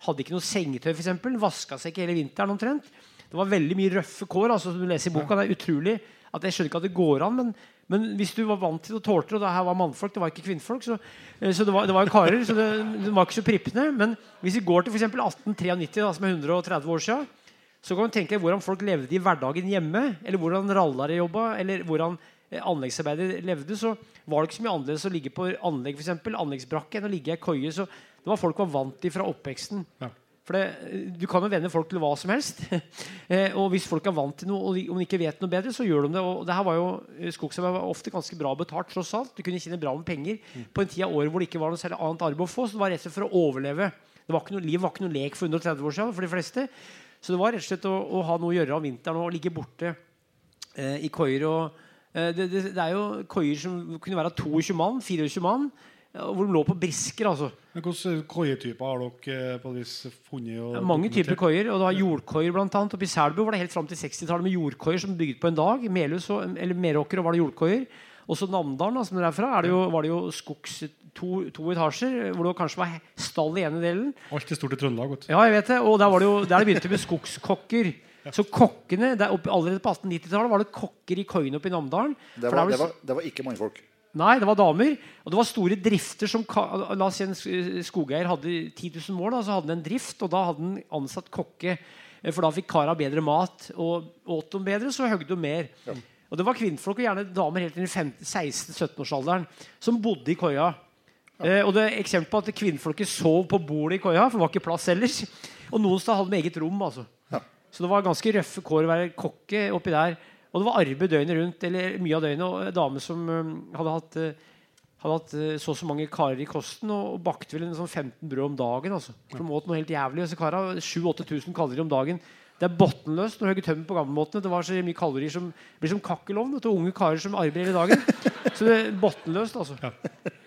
Hadde ikke noe sengetøy, f.eks. Vaska seg ikke hele vinteren omtrent. Det var veldig mye røffe kår. altså som du leser i boka, Det er utrolig at Jeg skjønner ikke at det går an, men, men hvis du var vant til å tålte og det her var mannfolk, det var ikke kvinnfolk, så, eh, så det, var, det var jo karer, så det, det var ikke så prippende. Men hvis vi går til f.eks. 1893, da, som er 130 år siden, Så kan du tenke deg hvordan folk levde i hverdagen hjemme, eller hvordan rallare jobba, eller hvordan anleggsarbeider anleggsarbeidere levde, så var det ikke så mye annerledes å ligge på anlegg, for eksempel, anleggsbrakke, enn å ligge i ei koie. Så det var folk var vant til fra oppveksten. Ja. For det, Du kan jo vende folk til hva som helst. Eh, og hvis folk er vant til noe og de, om de ikke vet noe bedre, så gjør de det. Og det her var jo eh, Skogsarbeid var ofte ganske bra betalt, tross alt. Du kunne tjene bra med penger på en tid av året hvor det ikke var noe særlig annet arbeid å få. Så det var rett og slett for å overleve. Det var ikke noe, liv var ikke noe lek for 130 år siden for de fleste. Så det var rett og slett å, å ha noe å gjøre om vinteren og ligge borte eh, i koier. Og, eh, det, det, det er jo koier som kunne være 22 mann, 24 mann, hvor de lå på brisker. altså. Men Hvilke koietyper har dere eh, på vis funnet? og Det er mange typer koier. og var Jordkoier annet. Oppe i Selbu var det helt fram til 60-tallet med jordkoier som bygget på en dag. Melhus og, eller Meråker var det jordkoier. Også Namdalen, som dere er fra, er det jo, var det jo skogs to, to etasjer, hvor det kanskje var stall i ene delen. Alt er stort i Trøndelag. Godt. Ja, jeg vet det. Og der var det jo der det begynte med skogskokker. Så kokkene, der opp, Allerede på 1890-tallet var det kokker i koiene oppe i Namdalen. Det For der var, det det, var, det var ikke mannfolk. Nei, det var damer. Og det var store drifter som La oss si en skogeier hadde 10 000 mål, da, så hadde han en drift, og da hadde han ansatt kokke. eh, For da fikk kara bedre mat. Og åt de bedre, så høgde de mer. Og det var kvinnfolk, og gjerne damer helt inn i 16-17-årsalderen, som bodde i koia. Eh, og det er eksempel på at kvinnfolket sov på bordet i koia, for det var ikke plass ellers. Og noen steder hadde de eget rom. altså. Så det var ganske røffe kår å være kokke oppi der. Og det var arbeid døgnet rundt, eller mye av døgnet. Og en dame som um, hadde hatt, uh, hadde hatt uh, så og så mange karer i kosten, og, og bakte vel en sånn 15 brød om dagen. altså. For de åt noe helt jævlig. Disse kara, 7000-8000 kalorier om dagen. Det er bunnløst når du hogger tømmer på gamlemåtene. Det var så mye kalorier som blir som kakkelovn. til Unge karer som arbeider hele dagen. Så det er bunnløst, altså.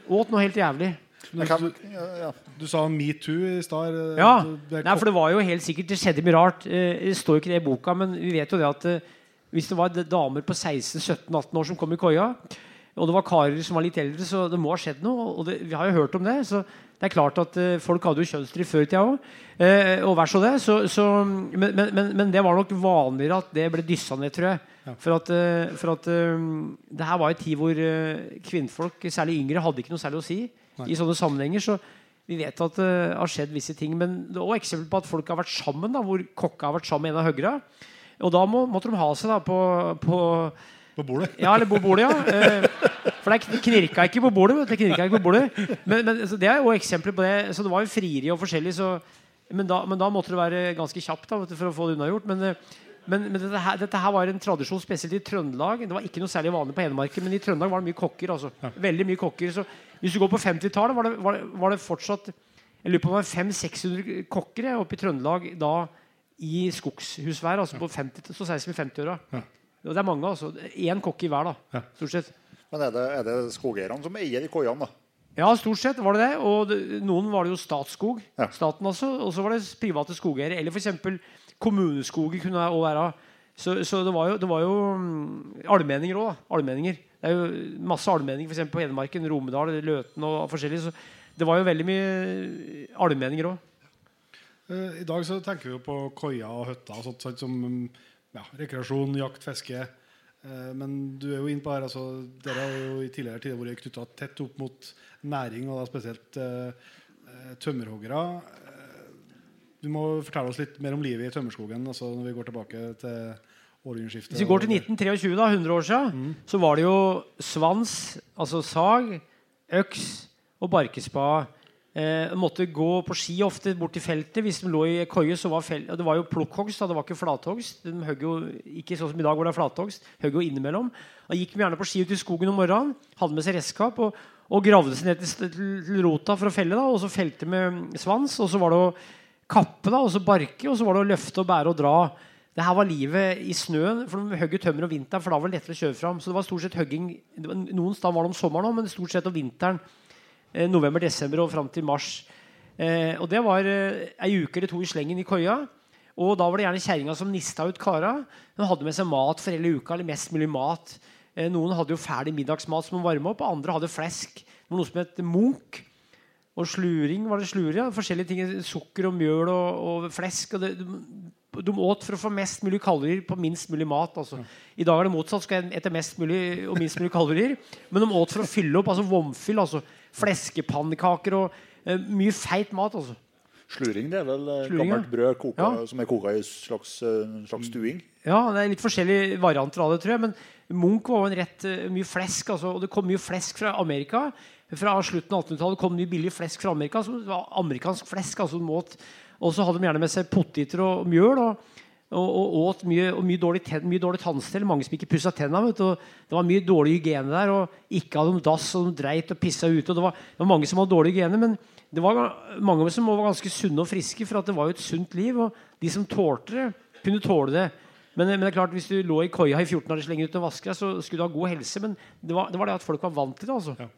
Åt noe helt jævlig. Du, kan, ja, ja. Du sa metoo i stad. eh, Ja, du- det Nei, for det var jo helt sikkert Det skjedde mye rart. Eh, Det står jo ikke det i boka, men vi vet jo det at eh, hvis det var damer på 16-17-18 år som kom i koia, og det var karer som var litt eldre, så det må ha skjedd noe. Og det, vi har jo hørt om det. Så det er klart at uh, folk hadde jo kjønnsdrift før i tida òg. og vær så det. Så, så, men, men, men, det var nok vanligere at det ble dyssa ned, tror jeg. For at, uh, for at eh, det her var en tid hvor eh, kvinnfolk, særlig yngre, hadde ikke noe særlig å si i sånne sammenhenger. Så vi vet at det har skjedd visse ting. Men det er også eksempel på at folk har vært sammen, da, hvor kokka har vært sammen med en av høgra. Og da må, måtte de ha seg da på, på På bordet. ja, eller på bordet, ja. Eh, For det kn- knirka ikke på bordet. Det knirka ikke på bordet. Men, men det er jo eksempler på det. Så det var jo frieri og forskjellig. Så, men, da, men da måtte det være ganske kjapt da, for å få det unnagjort. Men, eh, men, men dette, her, dette her var en tradisjon spesielt i Trøndelag. Det var ikke noe særlig vanlig på Hedmarken, men i Trøndelag var det mye kokker. altså. Veldig mye kokker. Så hvis du går på 50-tallet, var, var, var det fortsatt jeg lurer på om det var 500-600 kokker oppe i Trøndelag da i skogshusvær. altså på 50, Så 1650-åra. Og det er mange. altså. Én kokk i hver, da. Stort sett. Men er det, er det skogeierne som eier de koiene, da? Ja, stort sett var det det. Og det, noen var det jo Statskog. Ja. Staten altså, Og så var det private skogeiere. Eller f.eks. kommuneskoger kunne det også være. Så, så det var jo, det var jo mm, allmenninger òg. Allmenninger. Det er jo masse allmenninger for eksempel på Hedmarken. Romedal, Løten og forskjellig. Så det var jo veldig mye allmenninger òg. Eh, I dag så tenker vi jo på koier og hytter og sånt, sånt som mm, ja, rekreasjon, jakt, fiske. Eh, Men du er jo inne på her, altså, dere har jo i tidligere tider vært knytta tett opp mot næring, og da spesielt eh, eh, tømmerhoggere. Du må fortelle oss litt mer om livet i tømmerskogen altså når vi går tilbake til århundreskiftet. Hvis vi går til 1923, da, 100 år siden, så var det jo svans, altså sag, øks og barkespade. Eh, måtte gå på ski ofte bort til feltet. Hvis de lå i køye, så var felt, Det var jo plukkhogst, det var ikke flathogst. De høgg jo ikke sånn som i dag hvor det er flathogst. Høgg jo innimellom. Da gikk gjerne på ski ut i skogen om morgenen, hadde med seg redskap og, og gravde seg ned til, til, rota for å felle. da, Og så felte med svans. Og så var det å kappe, da, og så barke, og så var det å løfte og bære og dra. Det her var livet i snøen, for de høgg tømmer om vinteren, for da var det lettere å kjøre fram. Så det var stort sett høgging Noen steder var det om sommeren òg, men stort sett om vinteren. Eh, November-desember og fram til mars. Eh, og det var eh, ei uke eller to i slengen i koia. Og da var det gjerne kjerringa som nista ut kara. Hun hadde med seg mat for hele uka, eller mest mulig mat. Eh, noen hadde jo ferdig middagsmat som de varma opp, og andre hadde flesk. Det var noe som het Munch. Og sluring var det slure. Ja. Forskjellige ting. Sukker og mjøl og, og flesk. Og det, de, de åt for å få mest mulig kalorier på minst mulig mat. Altså. I dag er det motsatt. Skal jeg ete mest mulig og minst mulig kalorier. Men de åt for å fylle opp. altså Vomfyll. altså Fleskepannekaker og uh, mye feit mat. altså Sluring det er vel eh, Sluring, gammelt brød koka, Ja. som er koka i slags, eh, slags stuing. Ja, det er litt forskjellige varianter av det, tror jeg. Men Munch var jo en rett mye flesk. Altså, og det kom mye flesk fra Amerika. Fra slutten av 1800-tallet kom mye billig flesk fra Amerika. Som var amerikansk flesk. altså en måte. Og så hadde de gjerne med seg poteter og mjøl. Og, og, og åt mye, og mye dårlig, mye dårlig tannstell. Mange som ikke pussa tenna. Vet Det var mye dårlig hygiene der. Og ikke hadde de dass, og de dreit og pissa ute. det det var mange som hadde dårlig hygiene. Men det var mange som var ganske sunne og friske, for at det var jo et sunt liv. Og de som tålte det, kunne tåle det. Men, men det er klart, hvis du lå i koia i 14 dager lenger uten å vaske deg, så skulle du ha god helse. Men det var det, var det at folk var vant til det. altså. Ja.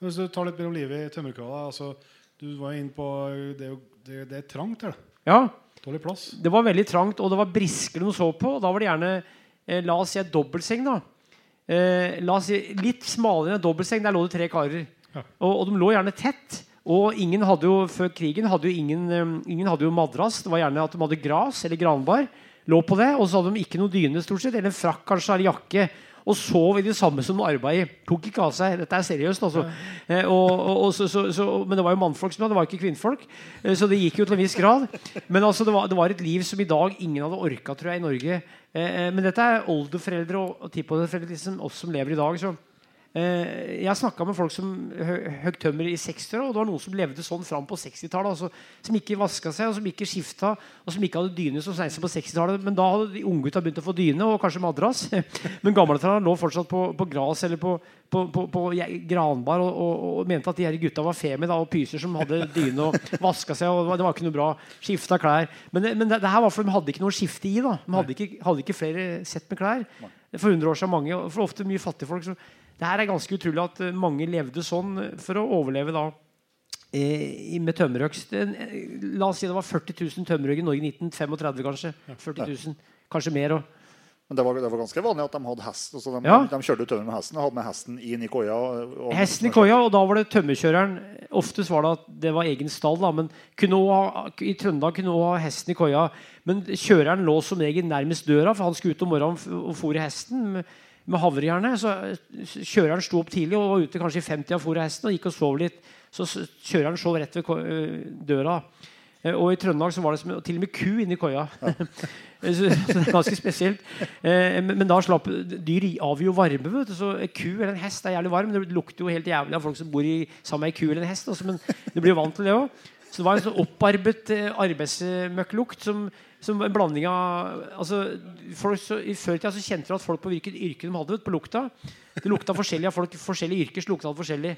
Men Hvis du tar litt mer om livet i tømmerkåla altså, Du var inne på Det det, det er trangt her. da. Ja, Dårlig plass. Det var veldig trangt, og det var brisker de så på. og Da var det gjerne eh, la oss si et dobbeltseng. da. Eh, la oss si Litt smalere enn en dobbeltseng. Der lå det tre karer. Ja. Og, og de lå gjerne tett. Og ingen hadde jo før krigen hadde jo ingen, eh, ingen hadde jo madrass. Det var gjerne at de hadde gras eller granbar. Lå på det, Og så hadde de ikke noe dyne, stort sett, eller en frakk kanskje, eller jakke. Og sov i det samme som de arbeidet. Tok ikke av seg. Dette er seriøst. altså. Eh, og, og, så, så, så, men det var jo mannfolk som det, det var ikke kvinnfolk. Eh, så det gikk jo til en viss grad. Men altså, det, var, det var et liv som i dag ingen hadde orka, tror jeg, i Norge. Eh, men dette er oldeforeldre og, og tippoldeforeldre liksom, oss som lever i dag. så jeg snakka med folk som hø høgg tømmer i 60-åra, og det var noen som levde sånn fram på 60-tallet. Altså, som ikke vaska seg, og som ikke skifta, og som ikke hadde dyne som seint på 60-tallet. Men da hadde de unggutta begynt å få dyne, og kanskje madrass. Men gamletrærne lå fortsatt på, på gras eller på, på, på, på granbar og, og, og mente at de her gutta var femi da, og pyser som hadde dyne og vaska seg. og Det var, ikke noe bra. Skifta klær. Men, men det, det her var for de hadde ikke noe skifte i. da De hadde ikke, hadde ikke flere sett med klær. For 100 år siden mange, for ofte mye fattigfolk. Så det her er ganske utrolig at eh, mange levde sånn eh, for å overleve da eh, med tømmerøkst. La oss si det var 40 000 tømmerhogg i Norge i 1935, kanskje. 40 000, kanskje mer. Og, Men det var, det var ganske vanlig at de hadde hest. Altså de, Ja. de kjørte tømmer med hesten og hadde med hesten inn i koia. og- Hesten i koia, og da var det tømmerkjøreren. Oftest var det at det var egen stall, da, men kunne ha, i Trøndelag kunne også ha hesten i koia. Men kjøreren lå som regel nærmest døra, for han skulle ut om morgenen og fôre hesten med, havrejernet. Så eh, kjøreren sto opp tidlig og var ute kanskje i 50 av fôret hesten og gikk og sov litt. Så kjøreren sov rett ved døra. Eh, Og i Trøndelag så var det som, til og med ku inni koia. så, så det er ganske spesielt. Eh, men, men da slapp dyr avgir jo varme. Vet du, så en ku eller en hest er jævlig varm. Det lukter jo helt jævlig av folk som bor i, sammen med ei ku eller en hest. Altså, men du blir jo vant til det òg. Så det var en sånn opparbet eh, arbeidsmøkklukt som, som en blanding av altså, folk, så, I før i tida så kjente du at folk på hvilket yrke de hadde på lukta. Det lukta forskjellig av folk. Forskjellige yrker lukta det forskjellig.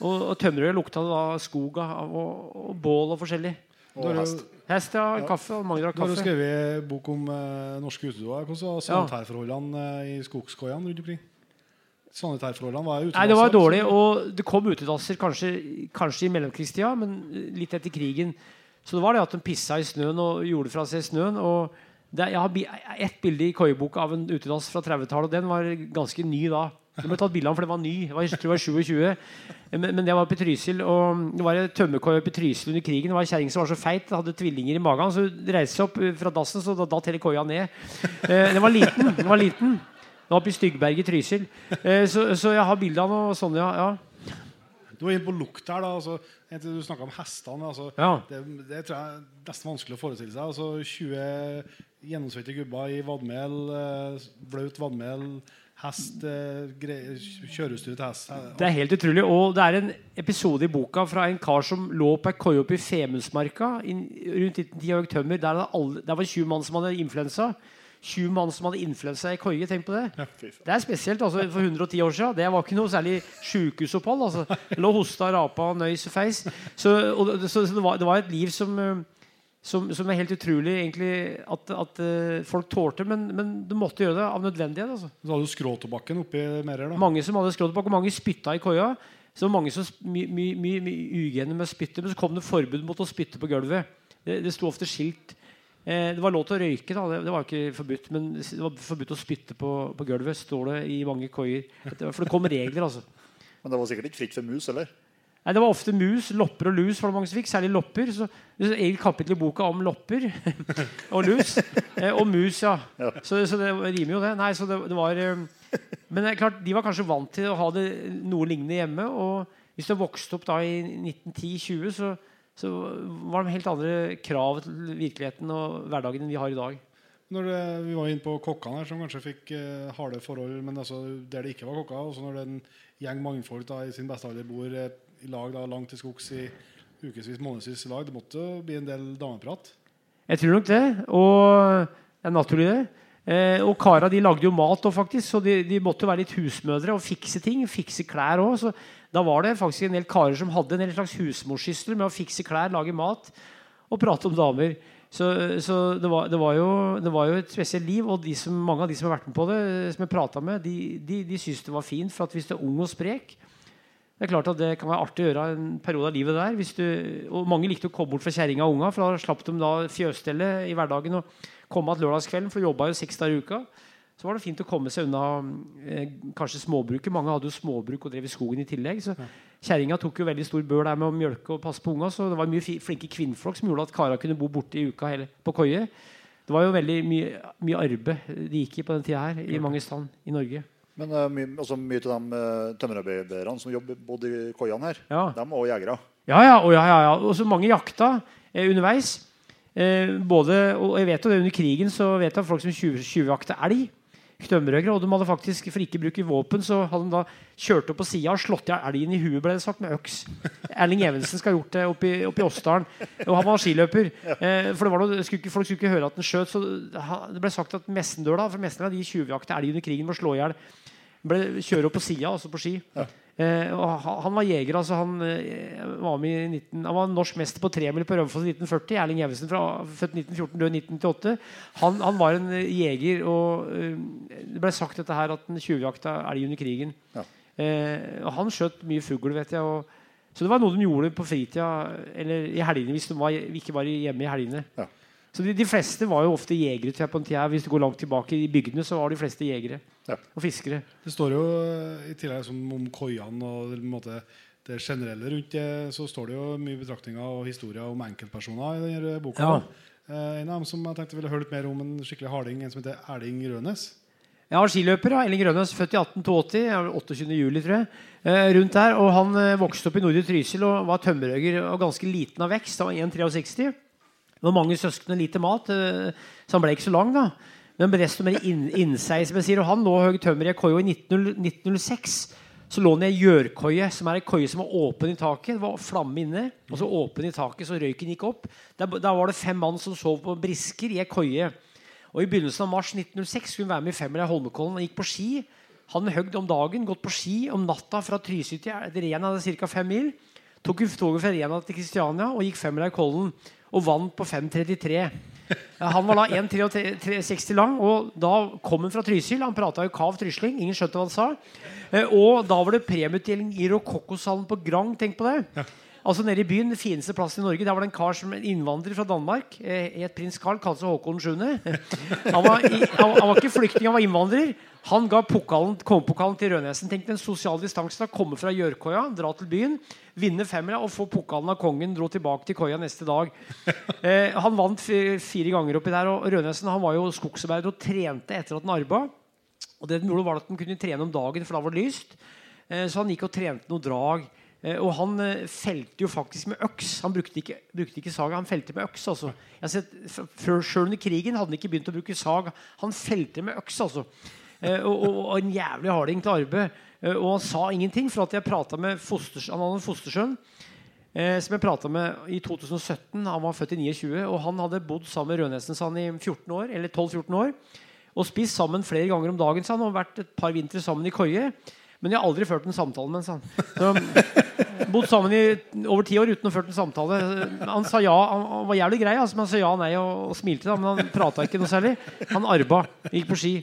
Og, og tømmerøret lukta da skog av, og, og bål og forskjellig. og hest. Hest, ja. Kaffe. og Mange kaffe. Du har jo skrevet bok om eh, norske utedoer. Hvordan var sanitærforholdene eh, i skogskoiene rundt omkring? Sanitærforholdene var Nei, det var dårlig. Og det kom utedasser kanskje, kanskje i mellomkrigstida, men litt etter krigen. Så det var det at de pissa i snøen og gjorde fra seg snøen. og det, Jeg har ett bilde i koieboka av en utedass fra 30-tallet, og den var ganske ny da. Det ble tatt bilde av for den var ny. Det var, jeg tror det var 27. Men, men det var i Trysil. Og det var en tømmerkoie i Trysil under krigen. Det var en kjerring som var så feit, hadde tvillinger i magen. Så hun reiste seg opp eh, fra dassen, så da datt hele koia ned. Eh, den var liten. Den var liten. Oppe i Styggberg i Trysil. Eh, så, så jeg har bilde av noe sånn, ja. Du var inne på lukt her. da, altså, Du snakka om hestene. altså, Ja. det, det tror jeg er nesten vanskelig å forestille seg. altså 20 gjennomsvette gubber i vadmel, bløt blaut vadmel, hest, eh, kjøreutstyr til hest. Det er helt utrolig. Og det er en episode i boka fra en kar som lå på ei koie oppe i Femundsmarka rundt 1910 og tømmer. Der, alle, der var 20 mann som hadde influensa. 20 mann som hadde influensa i koie. Tenk på det. Det er spesielt. altså For 110 år siden. Det var ikke noe særlig sjukehusopphold. Altså. Lå hosta, rapa, nøys og feis. Så, og, så, så det, var, det var et liv som eh, som, som er helt utrolig egentlig at, at eh, folk tålte, men, men du måtte gjøre det av nødvendighet. altså Så hadde du skråtobakken oppi mer her. da. mange som hadde skråtobakk, bak, og mange spytta i koia. Så det var mange som mye my, my, my ugene med spytte, men så kom det forbud mot å spytte på gulvet. Det, det sto ofte skilt. Eh, det var lov til å røyke, da. Det, var ikke forbudt. Men det var forbudt å spytte på, på gulvet, står det i mange koier. For det kom regler, altså. Men det var sikkert ikke fritt for mus heller. Nei, Det var ofte mus, lopper og lus, var det mange som fikk. Særlig lopper. Så det er et eget kapittel i boka om lopper og lus. Eh, og mus, ja. Ja. Så, så det rimer jo, det. Nei, så det, det var eh, Men det er klart, de var kanskje vant til å ha det noe lignende hjemme. Og hvis du vokste opp da i 1910-20, så, så var det helt andre krav til virkeligheten og hverdagen enn vi har i dag. Når det, vi var inne på kokkene her, som kanskje fikk eh, harde forhold, men altså, der det ikke var kokker. Også når det er en gjeng mannfolk da, i sin beste alder bor eh, i lag da, langt til skogs i ukevis, månedsvis i lag, det måtte bli en del dameprat. Jeg tror nok det. Og det er naturlig, det. Eh, og kara de lagde jo mat òg, faktisk, så de, de måtte være litt husmødre og fikse ting. Fikse klær òg. Så da var det faktisk en del karer som hadde en slags husmorssyssel med å fikse klær, lage mat og prate om damer. Så, så det, var, det, var jo, det, var, jo, et spesielt liv. Og som, mange av de som har vært med på det, som jeg prata med, de, de, de syntes det var fint. For hvis du er ung og sprek Det er klart at det kan være artig å gjøre en periode av livet der. Du, og mange likte å komme bort fra kjerringa og unga, for da slapp de da fjøsstellet i hverdagen og komme igjen lørdagskvelden, for de jobba jo seks dager i uka. Så var det fint å komme seg unna eh, kanskje småbruket. Mange hadde jo småbruk og drev i skogen i tillegg. Så Kjerringa tok jo veldig stor bør der med å mjølke og passe på unga. Så det var mye flinke kvinnfolk som gjorde at kara kunne bo borte i uka hele, på koie. Det var jo veldig mye, mye arbeid de gikk i på den tida her i mange stand i Norge. Men uh, my, også mye av de uh, tømmerarbeiderne som jobber bodde i koiene her, Ja. de var også jegere. Ja, ja, og, ja, ja, ja. så mange jakta eh, underveis. Eh, både, og jeg vet jo det Under krigen så vet jeg folk som tjuvjakter elg. Tømmerhøgere, og de hadde faktisk, For ikke å bruke våpen så hadde de da kjørt opp på sida og slått i elgen i huet ble det sagt, med øks. Erling Evensen skal ha gjort det oppe i, oppe i Åsdalen. Og han var skiløper. Eh, for noe, skulle Folk skulle ikke høre at han skjøt. Så det ble sagt at Messendøla For Messendøla de tjuvjakta elg under krigen med å slå i hjel. Kjøre opp på sida, altså på ski. Eh, han, var jeger. altså Han eh, var med i 19, Han var norsk mester på tremil på Raufoss i 1940. Erling fra, født 1914, død 1998. Han, han var en eh, jeger, og det ble sagt dette her at han tjuvjakta elg under krigen. Ja. Eh, han skjøt mye fugl, vet jeg. Og, så det var noe de gjorde på fritida eller i helgene hvis de var, ikke var hjemme i helgene. Ja. Så de, de fleste var jo ofte jegere. til på en tid her. Hvis du går langt tilbake i bygdene, så var de fleste jegere Ja. og fiskere. Det står jo eh, i tillegg som om koiene og måte, det generelle rundt det, så står det jo mye betraktninger og historier om enkeltpersoner i denne boka. Ja. Eh, en av dem som jeg tenkte ville høre litt mer om, en skikkelig harding, en som heter Erling Rønes. Jeg har skiløper. Ja. Elling Rønnes, født i 1882. jeg er 28. juli, tror jeg. Eh, rundt der, og Han eh, vokste opp i Nordre Trysil og var tømmerhogger og ganske liten av vekst. Han var 1,63. Det var mange søsken og lite mat, eh, så han ble ikke så lang. da. Men desto mer inn, innseg, som sier. Og han lå høyt tømmer i ei koie. Og i 1906 så lå han i ei gjørkoie, som er ei koie som var åpen i taket. Det var flamme inne, og så åpen i taket, så røyken gikk opp. Der var det fem mann som sov på brisker i ei koie. Og I begynnelsen av mars 1906 skulle hun være med i femmeren i Holmenkollen og gikk på ski. Han høgd om dagen, gått på ski om natta fra Trysil til Rena, ca. fem mil. Tok toget fra Rena til Kristiania og gikk femmila i Kollen og vant på 5.33. Han var da 1,63 lang, og da kom han fra Trysil. Han prata jo kav trysling. Ingen skjønte hva han sa. Eh, Og da var det premieutdeling i rokokkosalen på Grang. Tenk på det. Altså Nede i byen, den fineste plassen i Norge, der var det en kar som en innvandrer fra Danmark. Eh, het prins Carl, kalte seg Håkon 7. Han var, han, han var ikke flyktning, han var innvandrer. Han ga kongepokalen til Rødnesen. Tenk den en sosial distanse. da, Komme fra Gjørkoia, dra til byen, vinne femmila og få pokalen av kongen. Dro tilbake til koia neste dag. Eh, han vant fire ganger oppi der. Og Rødnesen han var jo skogsarbeider og trente etter at han arba. Og det den gjorde var at han kunne trene om dagen, for da var det lyst. Eh, så han gikk og trente noe drag. Eh, og han eh, felte jo faktisk med øks. Han brukte ikke, brukte ikke sag, han felte med øks. altså. Jeg har sett, før, Selv under krigen hadde han ikke begynt å bruke sag. Han felte med øks, altså. Eh, og, og, og en jævlig harding til arbeid. Eh, og han sa ingenting, for at jeg prata med fosters, han hadde en fostersønn eh, som jeg prata med i 2017. Han var født i 29, og han hadde bodd sammen med Rødnesen han, i 14 år, eller 12-14 år. Og spist sammen flere ganger om dagen. sa han, og vært et par vintre sammen i koie. Men jeg har aldri ført en samtale med han. Så, bodd sammen i over ti år uten å ha ført en samtale. Han sa ja, han, var jævlig grei, altså, men han sa ja nei og, og smilte. Da, men han prata ikke noe særlig. Han arba, gikk på ski.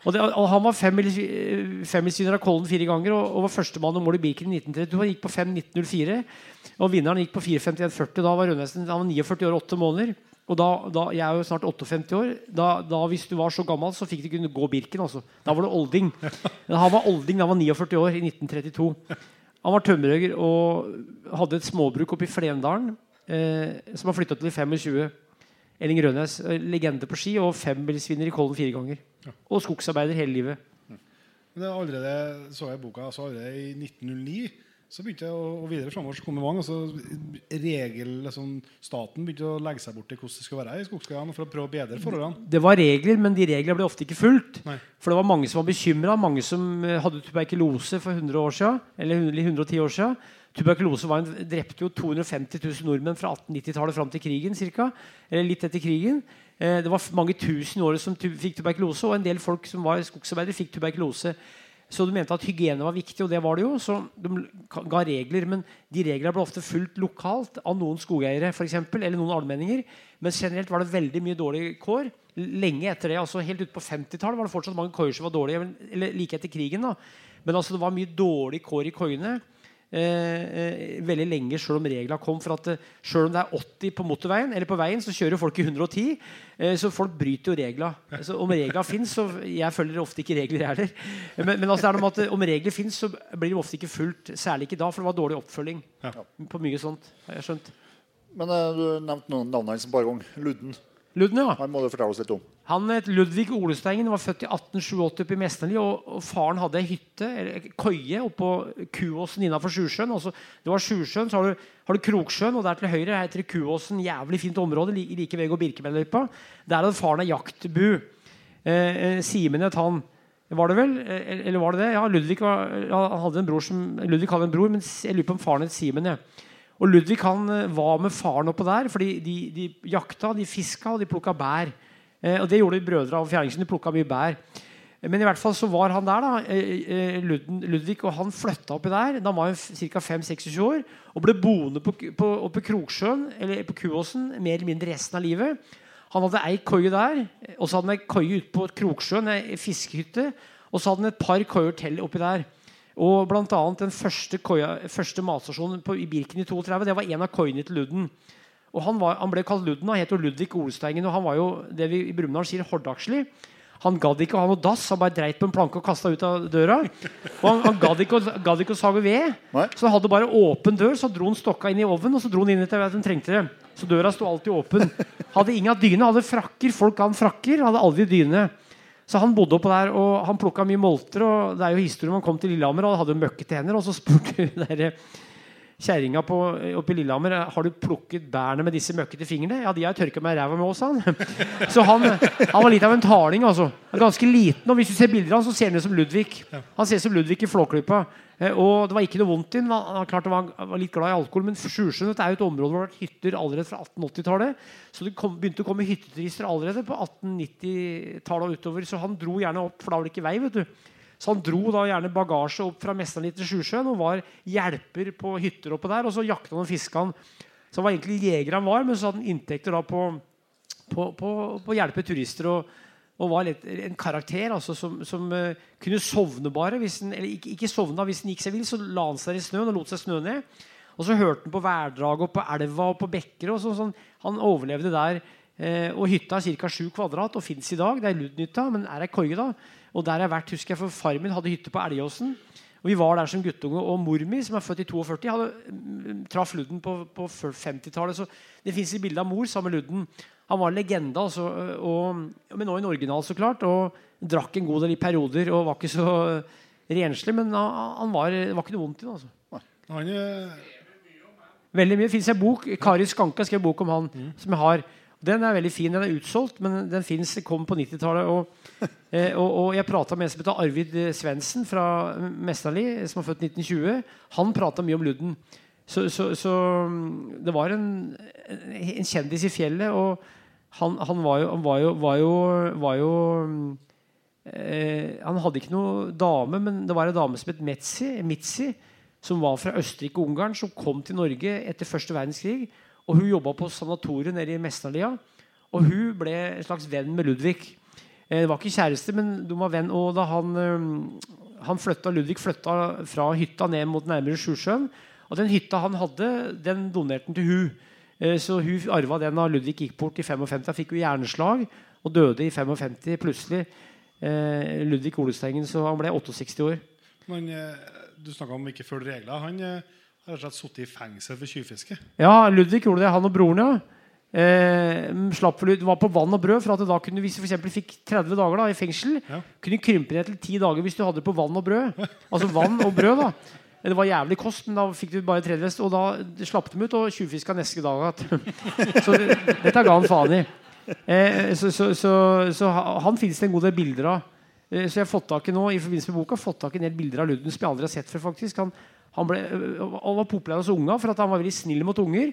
Og, det, og Han var femmilsvinner av Kollen fire ganger og, og var førstemann om mål i Birken i 1932. Han gikk på 5.19,04. Og vinneren gikk på 4.51,40. Da var Rønnesen han var 49 år og 8 måneder. Og da, da, Jeg er jo snart 58 år. Da, da Hvis du var så gammel, så fikk du kunne gå Birken. Altså. Da var det olding. Men Han var olding da han var 49 år, i 1932. Han var tømmerhogger og hadde et småbruk oppe i Flendalen, eh, som har flytta til i 25. Elling Rønnes, eh, legende på ski og femmilsvinner i Kollen fire ganger. Og skogsarbeider hele livet. Men det er allerede, så jeg boka, altså allerede i 1909 Så begynte jeg å, og videre framover så kom det mange. Altså, regel, liksom, staten begynte å legge seg bort til hvordan det skulle være i skogskogene for å prøve å bedre forholdene. Det var regler, men de reglene ble ofte ikke fulgt. Nei. For det var mange som var bekymra. Mange som eh, hadde tuberkulose for 100 år siden, eller 110 år siden. Tuberkulose en, drepte jo 250 000 nordmenn fra 1890-tallet fram til krigen. Cirka, eller litt etter krigen. Eh, Det var mange tusen året som tu fikk tuberkulose, og en del folk som var skogsarbeidere, fikk tuberkulose. Så de mente at hygiene var viktig, og det var det jo. Så de ga regler, men de reglene ble ofte fulgt lokalt av noen skogeiere for eksempel, eller noen allmenninger. Men generelt var det veldig mye dårlige kår. Lenge etter det, altså Helt ut på 50-tallet var det fortsatt mange koier som var dårlige. Eller like etter krigen. da Men altså det var mye dårlige kår i koiene. Eh, eh, veldig lenge selv om regla kom. For at sjøl selv om det er 80 på motorveien, eller på veien, så kjører folk i 110. Eh, så folk bryter jo regla. Altså, om regla fins, så Jeg følger ofte ikke regler, jeg heller. Men, men altså, det er noe med at eh, om regler fins, så blir de ofte ikke fulgt. Særlig ikke da, for det var dårlig oppfølging på mye sånt. har jeg skjønt. Men eh, du nevnte noen navn her som ganger. Ludden. Ludden, ja. Han må du fortelle oss litt om. Han het Ludvig Olestengen, var født i 1887 oppe i Mesterli. Og, og faren hadde ei hytte, eller koie, oppå Kuåsen innafor Sjusjøen. Altså, det var Sjusjøen, så har du, har du Kroksjøen, og der til høyre heter det Kuåsen. Jævlig fint område, li- like ved Birkebeinerløypa. Der hadde faren ei jaktbu. Eh, eh, Simen het han. Var det vel? Eh, Eller var det det? Ja, Ludvig, var, hadde en bror som, Ludvig hadde en bror, men jeg lurer på om faren het Simen. Ja. Og Ludvig han eh, var med faren oppå der, fordi de, de jakta, de fiska og de plukka bær. Eh, og det gjorde de brødre av Fjerningsen, De plukka mye bær. Men i hvert fall så var han der, da, eh, eh, Ludvig, og han flytta oppi der. Da var han ca. 5-26 år og ble boende oppe i Kroksjøen, eller på Kuåsen, mer eller mindre resten av livet. Han hadde ei koie der, og så hadde han ei koie ute på Kroksjøen, ei fiskehytte. Og så hadde han et par koier til oppi der. Og blant annet den første, koja, første matstasjonen på, i Birken i 32, det var en av koiene til Ludden. Og han, var, han ble kalt Ludden, han het jo Ludvig Olsteigen, og han var jo det vi i Brumunddal sier hordakslig. Han gadd ikke å ha noe dass, han bare dreit på en planke og kasta ut av døra. Og han, han gadd ikke, gadd ikke å sage ved, Nei. så han hadde bare åpen dør. Så dro han stokka inn i ovnen, og så dro han inn etter at han trengte det. Så døra sto alltid åpen. Hadde ingen dyne, hadde frakker. Folk ga han frakker, hadde aldri dyne. Så han bodde oppå der, og han plukka mye molter. og Det er jo historien om han kom til Lillehammer og hadde møkkete hender. Og så spurte hun der kjerringa på- oppe i Lillehammer har du plukket bærene med disse møkkete fingrene. Ja, de har jeg tørka meg i ræva med òg, sa han. Så han, han var litt av en taling. altså. Ganske liten, og hvis du ser bilder av han, så ser han ut som Ludvig. Han ser ut som Ludvig i Flåklypa. Eh, Og det var ikke noe vondt i ham. Han, klart var, var litt glad i alkohol, men Sjusjøen er jo et område hvor det har vært hytter allerede fra 1880-tallet. Så det kom, begynte å komme hytteturister allerede på 1890-tallet og utover. Så han dro gjerne opp, for da var det ikke vei. vet du. Så han dro da gjerne bagasje opp fra Mesterli til Sjusjøen og var hjelper på hytter oppå der. Og så jakta han og fiska han. Så han var egentlig jeger han var, men så hadde han inntekter da på, å hjelpe turister. og og var litt, en karakter altså, som, som uh, kunne sovne bare. Den, eller ikke, ikke sovna hvis den gikk seg vill, så la han seg i snøen og lot seg snø ned. Og så hørte han på værdraget og på elva og på bekker. og sånn, sånn. Han overlevde der. Uh, og hytta er ca. 7 kvadrat og fins i dag. Det er Ludnytta, men er ei koie. da. Og der har jeg vært, husker jeg, for Far min hadde hytte på Elgåsen. Og Vi var der som guttunge. Og mor mi, som er født i 42, hadde, mm, traff Ludden på, på 50-tallet. Så det fins et bilde av mor sammen med Ludden. Han var en legende, altså, og, men også en original, så klart. Og drakk en god del i perioder og var ikke så renslig. Men han, var, det var ikke noe vondt i det. altså. Han, eh, Veldig mye. Det fins en bok. Kari Skanke skrev bok om han. som jeg har. Den er veldig fin. Den er utsolgt, men den fins. Kom på 90-tallet. Og, eh, og, og jeg prata med en som heter Arvid eh, Svendsen fra Mesterli, som er født 1920. Han prata mye om Ludden. Så, så, så mm, det var en, en kjendis i fjellet. Og han, han var jo, var jo, var jo, var jo mm, eh, Han hadde ikke noe dame, men det var en dame som het Metzi, Mitzi, som var fra Østerrike og Ungarn, som kom til Norge etter første verdenskrig. Og Hun jobba på sanatoriet nede i Mesterlia. Og hun ble en slags venn med Ludvig. Eh, Det var ikke kjæreste, men de var venn. Og da han, eh, han flytta, Ludvig flytta fra hytta ned mot nærmere Sjusjøen. Og den hytta han hadde, den donerte han til hun. Eh, Så hun arva den da Ludvig gikk bort i 55. Han fikk jo hjerneslag og døde i 55 plutselig. Ludvig Olestengen, så han ble 68 år. men du snakka om ikke følge regler. Han har rett og slett sittet i fengsel for tjuvfiske. Ja, Ludvig gjorde det, han og broren, ja. Eh, slapp var på vann og brød. For at da kunne Hvis du for fikk 30 dager da, i fengsel, Ja. kunne du krympe ned til 10 dager hvis du hadde det på vann og brød. Altså vann og brød da Det var jævlig kost, men da fikk du bare tredjedels. Og da slapp de ut og tjuvfiska neste dag så dette ga han faen i. Eh, så, så, så, så han finnes det en god del bilder av. Eh, så jeg har fått tak i nå i forbindelse med boka fått tak i en del bilder av Ludden som jeg aldri har sett før. faktisk Han, han, ble, øh, han var populær hos unga for at han var veldig snill mot unger.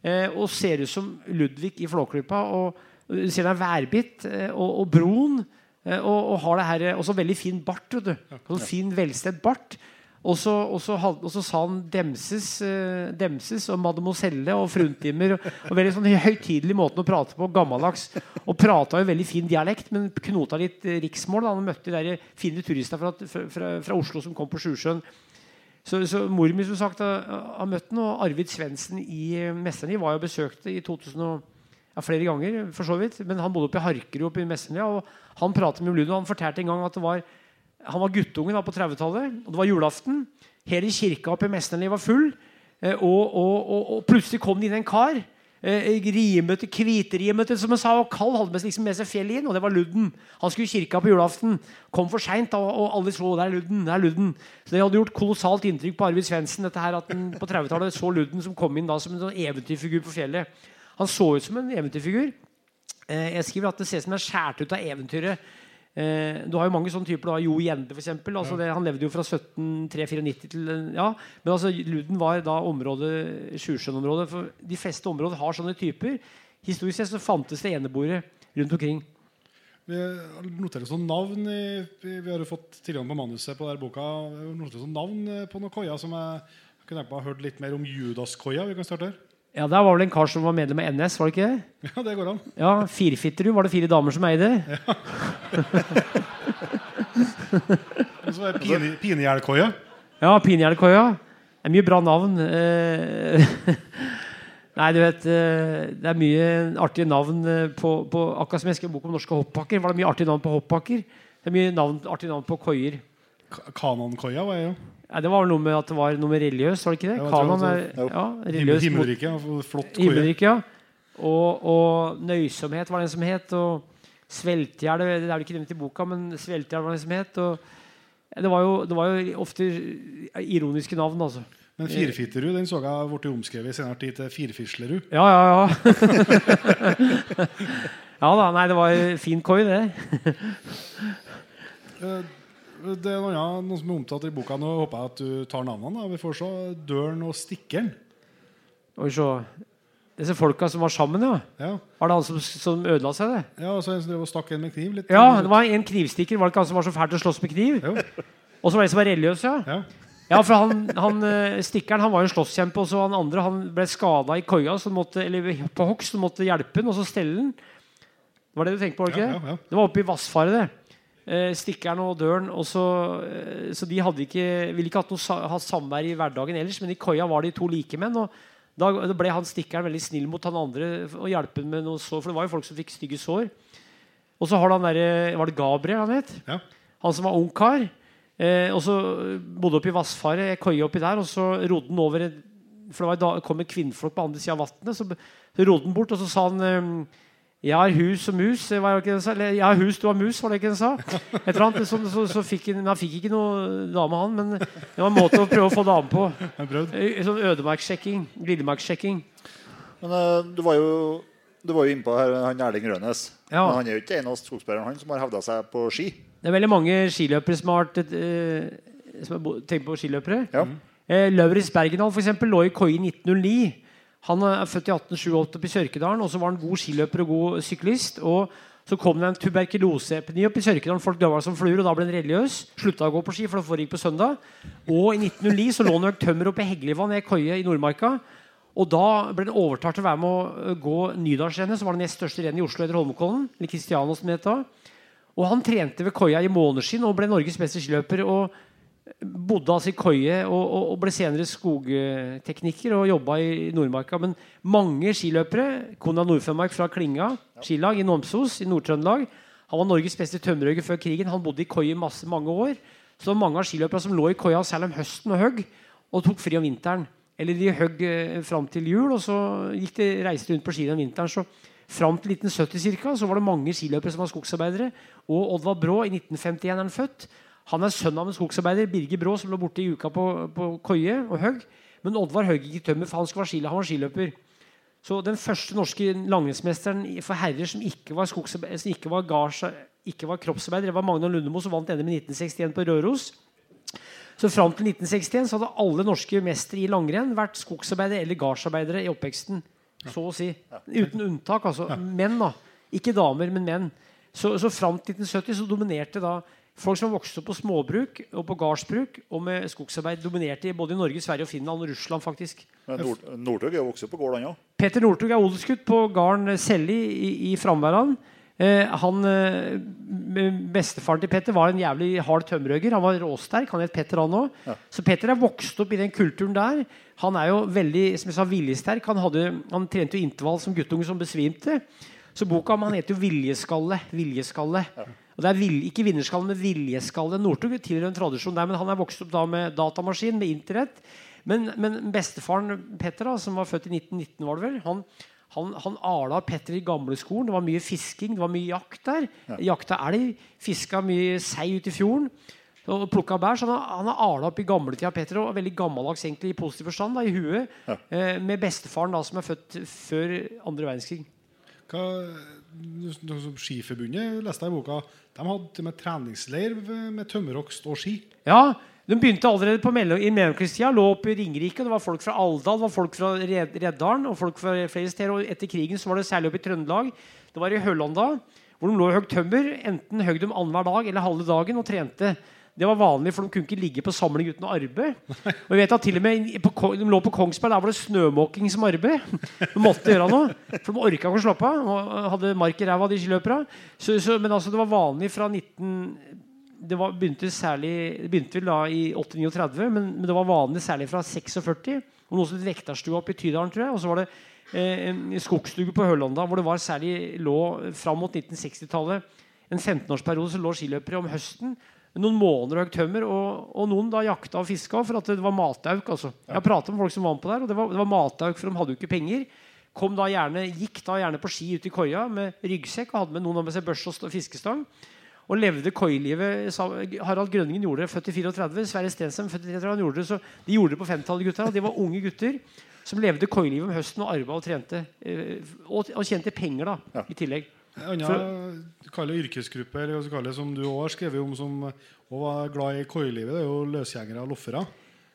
Eh, og ser ut som Ludvig i Flåklypa. Og øh, ser deg værbitt. Eh, og, og broen. Eh, og, og har det her, også veldig fin bart. Vet du. Sånn fin, velstedt bart. Og så, sa han Demses, eh, Demses og Mademoiselle og Fruntimer. Og, og veldig sånn høytidelig måte å prate på. Gammeldags. Og prata jo veldig fin dialekt, men knota litt eh, riksmål. Da han møtte de der fine turistene fra, fra, fra Oslo som kom på Sjusjøen. Så, så mor mi som sagt har, møtt ham, og Arvid Svendsen i eh, var jo besøkt i 2000 og, ja, flere ganger, for så vidt. Men han bodde oppe i Harkerud oppe i Mesterny, og han pratet med Ludo. Han fortalte en gang at det var han var guttungen da på 30-tallet, og det var julaften. Hele kirka oppe i Mesterny var full, eh, og, og, og, og plutselig kom det inn en kar. Eh, rimete, kvitrimete, som han sa, og Kall Hadde med, liksom med seg fjellet inn, og det var Ludden. Han skulle i kirka på julaften. Kom for seint, og, og alle så det er Ludden. det er Ludden. Så det hadde gjort kolossalt inntrykk på Arvid Svendsen dette her, at han på 30-tallet så Ludden som kom inn da som en sånn eventyrfigur på fjellet. Han så ut som en eventyrfigur. Eh, jeg skriver at det ser ut som det er skåret ut av eventyret. Eh, du har jo mange sånne typer. Du har Jo Gjende, f.eks. Altså det- han levde jo fra 17394 til eh, ja. Men altså, Luden var da området Sjusjøen-området. For de fleste områder har sånne typer. Historisk sett så fantes det eneboere rundt omkring. Vi noterer sånn navn i, Vi har jo fått tilgang på manuset på denne boka. Vi noterer sånn navn eh, på noen koier som jeg, jeg kunne tenke meg å ha hørt litt mer om Judas-koia. Vi kan starte her. Ja, Der var vel en kar som var medlem av NS, var det ikke det? Ja, det går an. Ja, Firfitterud var det fire damer som eide? Og så er pine, Pinegjerdkoia. Ja, Pinjernkoia. Det er mye bra navn. Eh, Nei, du vet eh, Det er mye artige navn eh, på, på Akkurat som jeg skrev bok om norske hoppbakker, var det mye artige navn på hoppbakker. Det er mye navn, artige navn på koier. Ka- Kanonkoia var jeg jo. Nei, det var vel noe med at det var noe med religiøs, var det ikke det? Ja, det er var- ja, religiøs religiøst himmelriket. Flott koie. Himmelriket, ja. Og, og nøysomhet var det en som het. Og sveltgjerd Det er vel ikke nevnt i boka, men sveltgjerd var det en som het. Og det var, jo, det var jo ofte ironiske navn, altså. Men Firfitterud den så jeg ble omskrevet i senere tid til Firfislerud. Ja, ja, ja. ja da, nei, det var fin koi, det. Det er noe, noe som er omtalt i boka. Nå håper jeg at du tar navnene. Da. Vi får se Døren og Stikkeren. Oi, så. Disse folka som var sammen, ja. Ja. Var det han som, som ødela seg, det? ja, og så en som drev og stakk en med kniv. Litt, Ja, det var en knivstikker. Var det ikke han som var så fæl til å slåss med kniv? Jo. Og så var det en som var religiøs, ja. Ja. Ja, for han, han eh, Stikkeren han var jo en slåsskjempe, og så han andre han ble skada i koia, så måtte, eller på hogst, så måtte hjelpe han, og så stelle den. Det var det du tenkte på? ikke? Ja, ja, ja. Det var oppe i Vassfaret, det. Eh, stikkeren og døren. Og så, eh, så de hadde ikke, ville ikke hatt noe ha samvær i hverdagen ellers, men i koia var de to likemenn. Og da ble han stikkeren veldig snill mot han andre og hjelpe med noe sår, for det var jo folk som fikk stygge sår. Og så har han derre Var det Gabriel han het? Ja. Han som var ungkar. Eh, og så bodde oppi vassfaret, Vassfaret, koie oppi der, og så rodde han over For det var da, kom en kvinneflokk på andre sida av vannet, så, så rodde han bort, og så sa han eh, jeg har hus og mus. Var det ikke det sa? Eller, jeg har hus, du har mus, var det ikke det han sa? Et eller annet, så, så, så fikk han, han fikk ikke noe dame, han. Men det var en måte å prøve å få dame på. Eh, Sånn ødemarkssjekking. Lillemarkssjekking. Men eh, du var jo du var jo innpå her, han Erling Rønes. Ja. Men han er jo ikke en av skogsbærerne han som har hevda seg på ski. Det er veldig mange skiløpere som har vært eh, tenkt på skiløpere. Ja. Eh, Lauritz Bergendal for eksempel, lå i Koi 1909. Han er født i 1887 oppe i Sørkedalen, og så var han god skiløper og god syklist. og så kom det en tuberkuloseepidemi opp i Sørkedalen. Folk døde som fluer, og da ble han religiøs. Slutta å gå på ski, for det foregikk på søndag. Og i 1909 så lå han og tømmer oppe i Heggelivann, i ei koie i Nordmarka. Og da ble han overtalt til å være med å gå Nydalsrennet, som var det nest største rennet i Oslo etter Holmenkollen. Eller Kristianos, som det da. Og han trente ved koia i måneskinn og ble Norges beste skiløper. og bodde altså i koie og, og, og ble senere skogtekniker og jobba i Nordmarka. Men mange skiløpere Konrad Nordfinnmark fra Klinga skilag i Nomsos i Nord-Trøndelag. Han var Norges beste tømmerhogger før krigen. Han bodde i koie masse, mange år. Så mange av skiløperne som lå i koia særlig om høsten og høgg, og tok fri om vinteren. Eller de høgg eh, fram til jul, og så gikk de reiste rundt på ski om vinteren. Så fram til 1970 cirka, så var det mange skiløpere som var skogsarbeidere. Og Oddvar Brå, i 1951 er han født. Han er sønn av en skogsarbeider, Birger Brå, som lå borte i uka på, på koie og høgg. Men Oddvar høgg ikke tømmer, for han, skulle være skil, han var skiløper. Så den første norske langrennsmesteren for herrer som ikke var, som ikke var, gards- ikke var kroppsarbeider, det var Magnar Lundemo, som vant NM i 1961 på Røros. Så Fram til 1961 så hadde alle norske mestere i langrenn vært skogsarbeidere eller gardsarbeidere i oppveksten. Så å si. Uten unntak. altså. Menn, da. Ikke damer, men menn. Så, så Fram til 1970 så dominerte da folk som vokste opp på småbruk og på gardsbruk og med skogsarbeid, dominerte både i Norge, Sverige, og Finland og Russland. faktisk. Men Nord Northug er vokst opp på gård, han òg. Petter Northug er odelsgutt på gården Selli i, i Framværan. Eh, han, eh, Bestefaren til Petter var en jævlig hard tømmerhugger. Han var råsterk. Han het Petter, han òg. Så Petter er vokst opp i den kulturen der. Han er jo veldig som jeg sa, viljesterk. Han, hadde, han trente jo intervall som guttunge som besvimte. Så boka om han heter jo 'Viljeskalle'. Viljeskalle. Og det er vil, Ikke vinnerskalle, men viljeskalle. Northug tilhører en tradisjon der, men han er vokst opp da med datamaskin, med internett. Men, men bestefaren Petter, da, som var født i 1919, var det vel, han, han, han ala Petter i gamleskolen. Det var mye fisking, det var mye jakt der. Jakta elg, fiska mye sei ute i fjorden. Og plukka bær, så Han har- han har ala opp i gamletida Petter, og veldig gammeldags egentlig i positiv forstand, da, i huet. Eh, med bestefaren da, som er født før andre verdenskrig. Hva, Skiforbundet leste jeg i boka. De hadde til med treningsleir med tømmerhogst og ski. Ja, De begynte allerede på mellom, i mellomkrigstida. Lå oppe i Ringerike. Det var folk fra Alvdal, det var folk fra Red, Reddalen og folk fra flere steder. Og etter krigen så var det særlig oppe i Trøndelag. Det var i Høllanda, hvor de lå og høgg tømmer. Enten høgg de annenhver dag eller halve dagen og trente. Det var vanlig, for de kunne ikke ligge på samling uten å arbeide. Og jeg vet at til og med på, De lå på Kongsberg, der var det snømåking som arbeid. De måtte gjøre noe, for de orka ikke å slappe av. Og hadde mark i ræva, de så, men altså, det var vanlig fra 19 det var, begynte særlig Det begynte vel da i 839, men, men det var vanlig særlig fra 46. Og noe som het Vektarstua oppe i Tydalen, tror jeg. Og så var det eh, en skogstue på Hølanda hvor det var særlig lå fram mot 1960-tallet en 15-årsperiode så lå skiløpere om høsten noen måneder høgg tømmer, og, og noen da jakta og fiska for at det var matauk. altså. Jeg prata med folk som var med på der, og det var, det var matauk, for de hadde jo ikke penger. Kom da gjerne, Gikk da gjerne på ski ut i koia med ryggsekk og hadde med noen med seg børs og fiskestang. Og levde koilivet. Harald Grønningen gjorde det, født i 34. Sverre Stensheim, født i 33. Han gjorde det, så de gjorde det på 50-tallet, gutta. og De var unge gutter som levde koilivet om høsten og arva og trente. eh, Og, og tjente penger, da, i tillegg. Annen kall det yrkesgruppe eller som du også har skrevet om, som også var glad i koielivet, det er jo løsgjengere og loffere.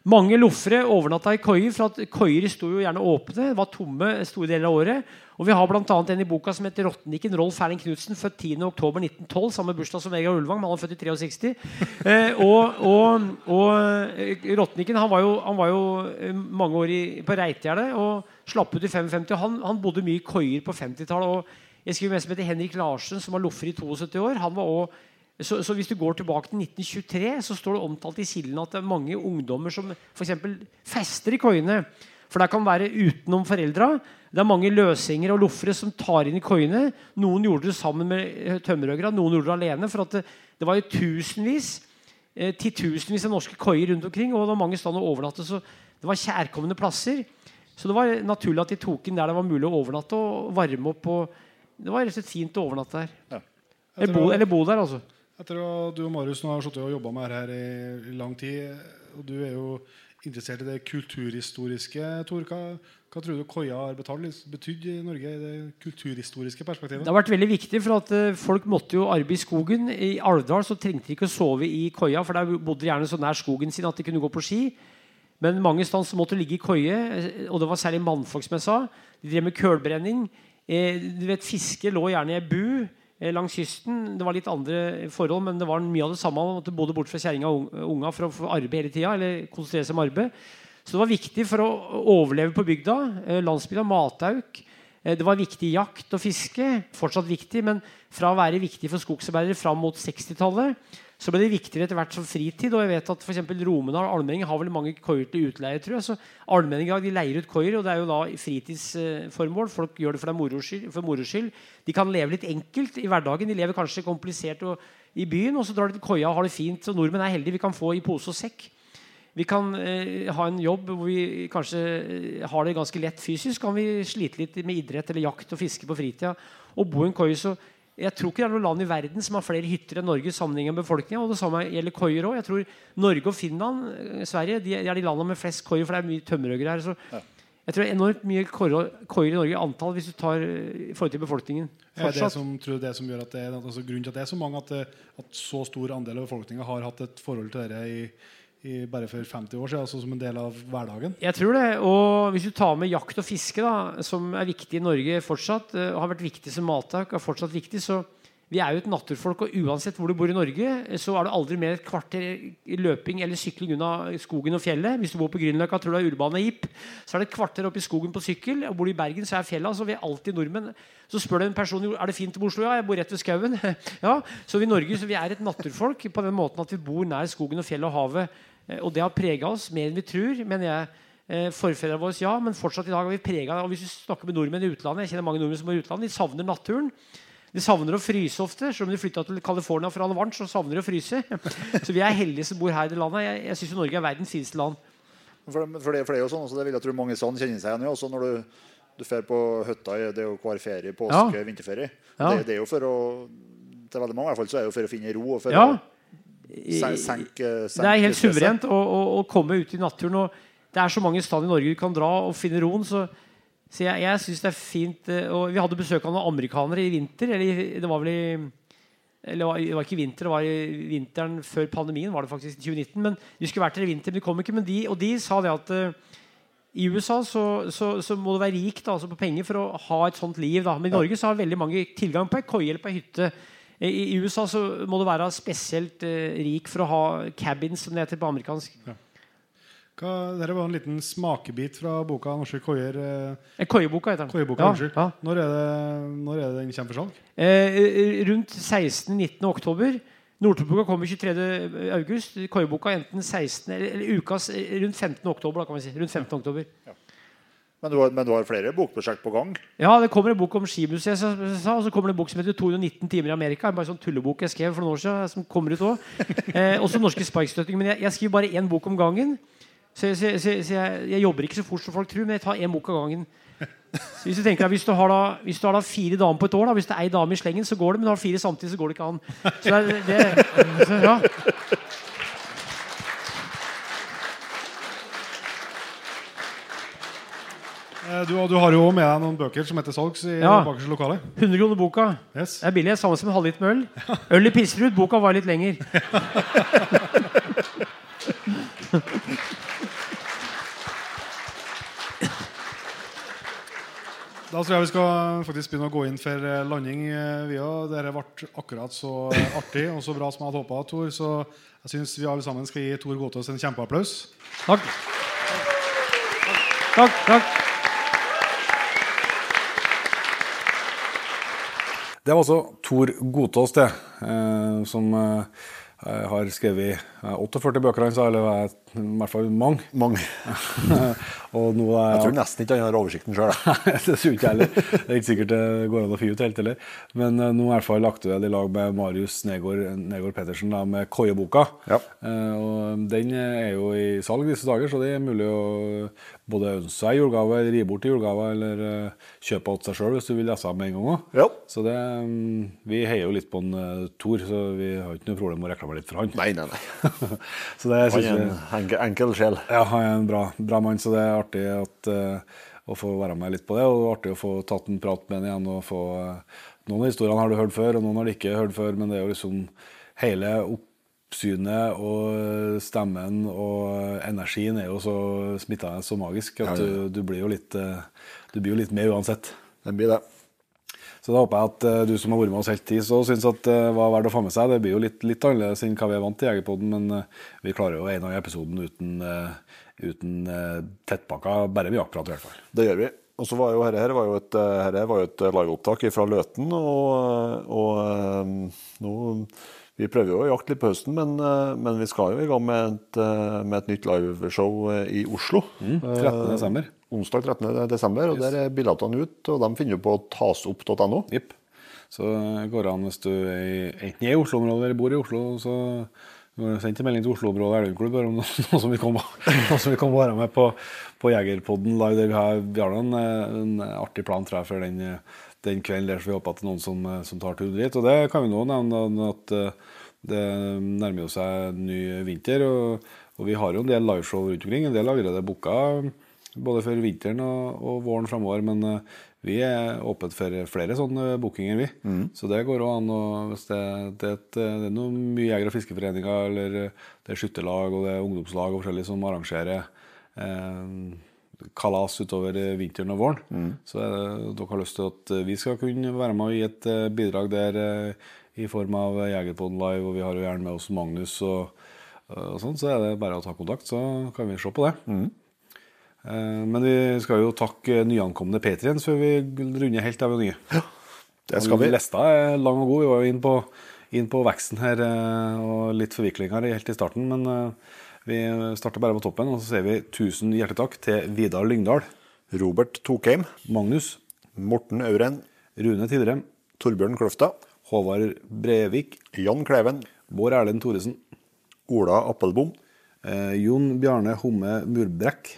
Mange loffere overnatta i koier, for at koier sto jo gjerne åpne. var tomme store deler av året. Og Vi har bl.a. en i boka som heter Rotniken. Rolf Erling Knutsen, født 10.10.1912. Samme bursdag som Vegard Ulvang, men han er født i 63. Eh, og og, og eh, han var jo, han var jo eh, mange år i, på Reitgjerdet og slapp ut i 55. Han, han bodde mye i koier på 50-tallet. Jeg skriver med som heter Henrik Larsen, som var loffer i 72 år. Han var også så, så hvis du går tilbake til 1923, så står det omtalt i kilden at det er mange ungdommer som f.eks. fester i koiene. For det kan være utenom foreldra. Det er mange løsgjengere og loffere som tar inn i koiene. Noen gjorde det sammen med tømmerhoggere, noen gjorde det alene. For det, det var jo tusenvis eh, titusenvis av norske koier rundt omkring, og det var mange steder å overnatte. Så det var kjærkomne plasser. Så det var naturlig at de tok inn der det var mulig å overnatte og varme opp. Og det var rett og slett fint å overnatte der. Eller bo, eller bo der, altså. Etter at du og Marius nå har sittet og jobba med dette her i, lang tid, og du er jo interessert i det kulturhistoriske, Tor, hva, hva tror du koia har betalt, betydd i Norge i det kulturhistoriske perspektivet? Det har vært veldig viktig, for at eh, folk måtte jo arbeide i skogen. I Alvdal så trengte de ikke å sove i koia, for der bodde de gjerne så nær skogen sin at de kunne gå på ski. Men mange steder måtte ligge i koie, eh, og det var særlig mannfolk som jeg sa. De drev med kølbrenning. Eh, du vet, Fiske lå gjerne i ei bu eh, langs kysten. Det var litt andre forhold, men det var mye av det samme. Man måtte bodde bort fra kjerringa og unga for å få arbeid hele tida, eller konsentrere seg om arbeid. Så det var viktig for å overleve på bygda. Eh, landsbygda, matauk. Det var viktig jakt og fiske. Fortsatt viktig, men fra å være viktig for skogsarbeidere fram mot 60-tallet, så ble det viktigere etter hvert som fritid. Og jeg vet at for Romedal og Almenning har vel mange koier til utleie. tror jeg. Så Allmenning de leier ut koier, og det er jo da fritidsformål. Folk gjør det for, moro skyld, for moro skyld. De kan leve litt enkelt i hverdagen. De lever kanskje komplisert og, i byen, og så drar de til koia og har det fint. Og nordmenn er heldige. Vi kan få i pose og sekk. Vi kan eh, ha en jobb hvor vi kanskje eh, har det ganske lett fysisk. Kan vi slite litt med idrett eller jakt og fiske på fritida og bo i en koie. Så Jeg tror ikke det er noe land i verden som har flere hytter enn Norge sammenlignet med befolkningen. Og det samme gjelder koier òg. Jeg tror Norge og Finland, eh, Sverige, de er de landene med flest koier, for det er mye tømmerhoggere her. Så jeg tror det er enormt mye koier i Norge i antall hvis du tar eh, i forhold til befolkningen. Er det Fortsatt. som, tror du det som gjør at det er altså, grunnen til at det er så mange, at, det, at så stor andel av befolkninga har hatt et forhold til dette i, i bare for 50 år siden, altså som en del av hverdagen? Jeg tror det. Og hvis du tar med jakt og fiske, da, som er viktig i Norge fortsatt, og har vært viktig som mattak, er fortsatt viktig, så vi er jo et naturfolk, og uansett hvor du bor i Norge, eh, så er du aldri mer et kvarter løping eller sykling unna skogen og fjellet. Hvis du bor på Grünerløkka, tror du er Urbane Jeep, så er det et kvarter opp i skogen på sykkel. Og bor du i Bergen, så er fjellet altså, Vi er alltid nordmenn. Så spør du en person er det fint i Oslo. Ja, jeg bor rett ved skauen. ja, så vi i Norge så vi er et naturfolk på den måten at vi bor nær skogen og fjellet og havet. Eh, Og det har prega oss mer enn vi tror, mener jeg. Eh, Forfedrene våre, ja, men fortsatt i dag er vi prega av Hvis vi snakker med nordmenn i utlandet Jeg kjenner mange nordmenn som bor i utlandet, de savner naturen. De savner å fryse ofte. Selv om de flytta til California for å ha det varmt, så savner de å fryse. Så vi er heldige som bor her i det landet. Jeg, jeg syns Norge er verdens fineste land. For, for, det, for det er jo sånn, altså, det vil jeg tro mange sånn kjenner seg igjen i. Også når du, du fer på hytta, det er jo hver ferie, påske, Ja. vinterferie. Ja. Det, det er jo for å Til veldig mange i hvert fall, så er det jo for å finne ro og for Ja. å sen- senke, senke Det er helt suverent å, å, å komme ut i naturen. Og det er så mange steder i Norge du kan dra og finne roen. Så, så jeg, jeg synes det er fint. eh, Og vi hadde besøk av noen amerikanere i vinter. Eller det var vel i eller det var, ikke vinter, det var i vinteren før pandemien. var det faktisk i 2019, men De skulle vært her i vinter, men de kom ikke. Men de, og de sa det at uh, i USA så, så, så må du være rik da, altså på penger for å ha et sånt liv. Da. Men i Norge så har veldig mange tilgang på ei koie eller på ei hytte. I, USA så må du være spesielt eh, rik for å ha cabins, som det heter på amerikansk. Hva, dette var en liten smakebit fra boka 'Norske koier'. eh, Eh, Koieboka heter den. Koieboka, Ja, ja. Når, er det, når er det den kommer for salg? Eh, rundt 16.-19. oktober. Nordtrøndboka kommer 23. august. Koieboka enten 16. eller, eller ukas eh, rundt 15. oktober. Da, kan vi si. Rundt 15. oktober. Men du, har, men du har flere bokprosjekt på gang? Ja, det kommer en bok om skimuseet, og så kommer det en bok som heter 219 timer i Amerika. En bare sånn tullebok jeg skrev for noen år siden, som kommer ut òg. Eh, også norske sparkstøttinger. Men jeg, jeg skriver bare én bok om gangen. Så, så, så, så jeg, jeg jobber ikke så fort som folk tror, men jeg tar én bok av gangen. Så hvis du tenker deg, hvis du har da, hvis du har da fire damer på et år, da, hvis det er ei dame i slengen, så går det. Men du har fire samtidig, så går det ikke an. Så det, det, ja. Du, du har jo med deg noen bøker som heter salgs i Ja. bakerste lokale. 100 kroner boka. Yes. Det er billig. Samme som en halvliter med øl. Øl i Pilsrud. Boka var litt lenger. Da tror jeg vi skal faktisk begynne å gå inn for eh, landing. eh, Vi òg. Dette ble akkurat så eh, artig og så bra som jeg hadde håpa, Tor. Så jeg syns vi alle sammen skal gi Tor Gåtås en kjempeapplaus. Takk. Takk. takk. Det var altså Tor Godtås, det, eh, som eh, har skrevet eh, 48 bøker, han sa, eller er- i hvert fall mange. Mange. og nå er Jeg tror nesten ikke han har oversikten sjøl. det tror ikke jeg heller. Det er ikke sikkert det går an å finne ut helt heller. Men eh, nå er i hvert fall aktuell i lag med Marius Negård, Negård Pettersen da, med Koieboka. Ja. Eh, og den er jo i salg disse dager, så det er mulig å både ønske seg julegave, eller gi bort i julegave, eller uh, kjøpe til seg sjøl hvis du vil lese med en gang òg. Ja. Så det, mm, vi heier jo litt på en uh, Tor, så vi har ikke noe problem med å reklamere litt for han. Nei, nei, nei. så det Han er en enkel, enkel sjel. Ja, han er en bra, bra mann, så det er artig at, uh, å få være med litt på det. Og artig å få tatt en prat med han igjen. og få, Uh, Noen av historiene har du hørt før, og noen har du ikke hørt før, men det er jo liksom hele oppsynet og stemmen og energien er jo så smittende så magisk at du, du blir jo litt eh, Du blir jo litt med uansett. Den blir det. Så da håper jeg at eh, du som har vært med oss helt tid, så syns at det var verdt å få med seg. Det blir jo litt, litt annerledes enn hva vi er vant til i Jegerpoden, men eh, vi klarer jo en av episoden uten, uten tettpakka, bare med jaktprat i hvert fall. Det gjør vi. Og så var jo her, her var jo et, eh, her var jo et liveopptak fra Løten, og, og eh, nå Vi prøver jo å jakte litt på høsten, men, eh, men vi skal jo i gang med et, eh, med et nytt liveshow eh, i Oslo. 13. desember. Onsdag 13. desember, og der er billettene ut, og de finner du på tasopp.no. Jipp. Så går det an hvis du enten er i Oslo-området eller bor i Oslo, så Send en melding til Oslo-området elgklubb om noe som vil komme, vil komme være med på, på Jegerpodden live. Der vi har, vi har en, en artig plan tror jeg, for den, den kvelden der så vi håper at det er noen som, eh, som tar turen dit. Og det kan vi nå nevne at eh, det nærmer seg ny vinter. Og, og vi har jo en del liveshow rundt omkring. En del er allerede booka både for vinteren og, og våren framover. Men eh, vi er åpne for flere sånne bookinger, vi. Så det går an. Og hvis det, det, et- det er noe mye jeger- og fiskeforeninger, eller det er skytterlag og det er ungdomslag og forskjellig som arrangerer eh, kalas utover eh, vinteren og våren. Så er dere har lyst til at vi skal kunne være med og gi et eh, bidrag der eh, i form av Jegerpodden Live, og vi har jo gjerne med oss Magnus og, og sånn, så er det bare å ta kontakt, så kan vi se på det. Mm. Men vi skal jo takke nyankomne Patriens før vi runder helt av nye. Det skal vi. Lista er lang og god. Vi var jo inn på, inn på veksten her eh, og litt forviklinger helt i starten. Men eh, vi starter bare på toppen, og så sier vi tusen hjertelig takk til Vidar Lyngdal, Robert Tokheim, Magnus, Morten Auren, Rune Tidrem, Torbjørn Kløfta, Håvard Brevik, Jan Kleven, Bård Erlend Thoresen, Ola Appelbom, eh, Jon Bjarne Homme Murbrekk,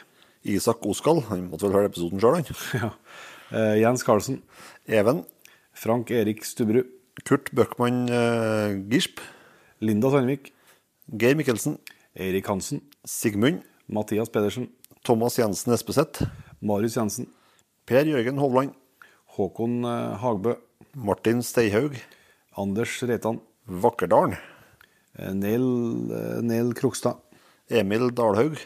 Isak Oskal, han måtte vel høre episoden sjøl, han. ja. eh, Jens Karlsen, Even, Frank Erik Stubberud, Kurt Bøckmann eh, Gisp, Linda Sandvik, Geir Mikkelsen, Eirik Hansen, Sigmund, Mathias Pedersen, Thomas Jensen Espeseth, Marius Jensen, Per Jørgen Hovland, Håkon eh, Hagbø, Martin Steihaug, Anders Reitan, Vakkerdalen, eh, Neil, eh, Neil Krokstad, Emil Dalhaug,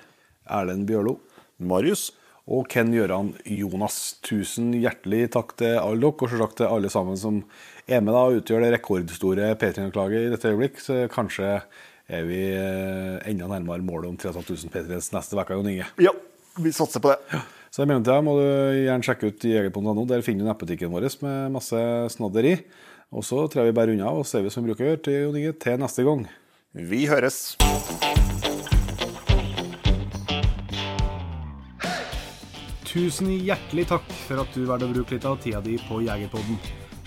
Erlend Bjørlo Marius, og Ken Gjøran Jonas. Tusen hjertelig takk til alle dere, og selvsagt til alle sammen som er med da, og utgjør det rekordstore P3-klaget i dette øyeblikk. Så kanskje er vi eh, enda nærmere målet om 3500 P3s neste uke, Jon Inge. Ja, vi satser på det. Så i mellomtida må du gjerne sjekke ut jegerpodden.no. Der finner du nettbutikken vår med masse snadder i. Og så tror jeg vi bare unna, og ser vi som vi bruker å gjøre til, Jon Inge, til neste gang. Vi høres. Tusen hjertelig takk for at du valgte å bruke litt av tida di på Jegerpodden.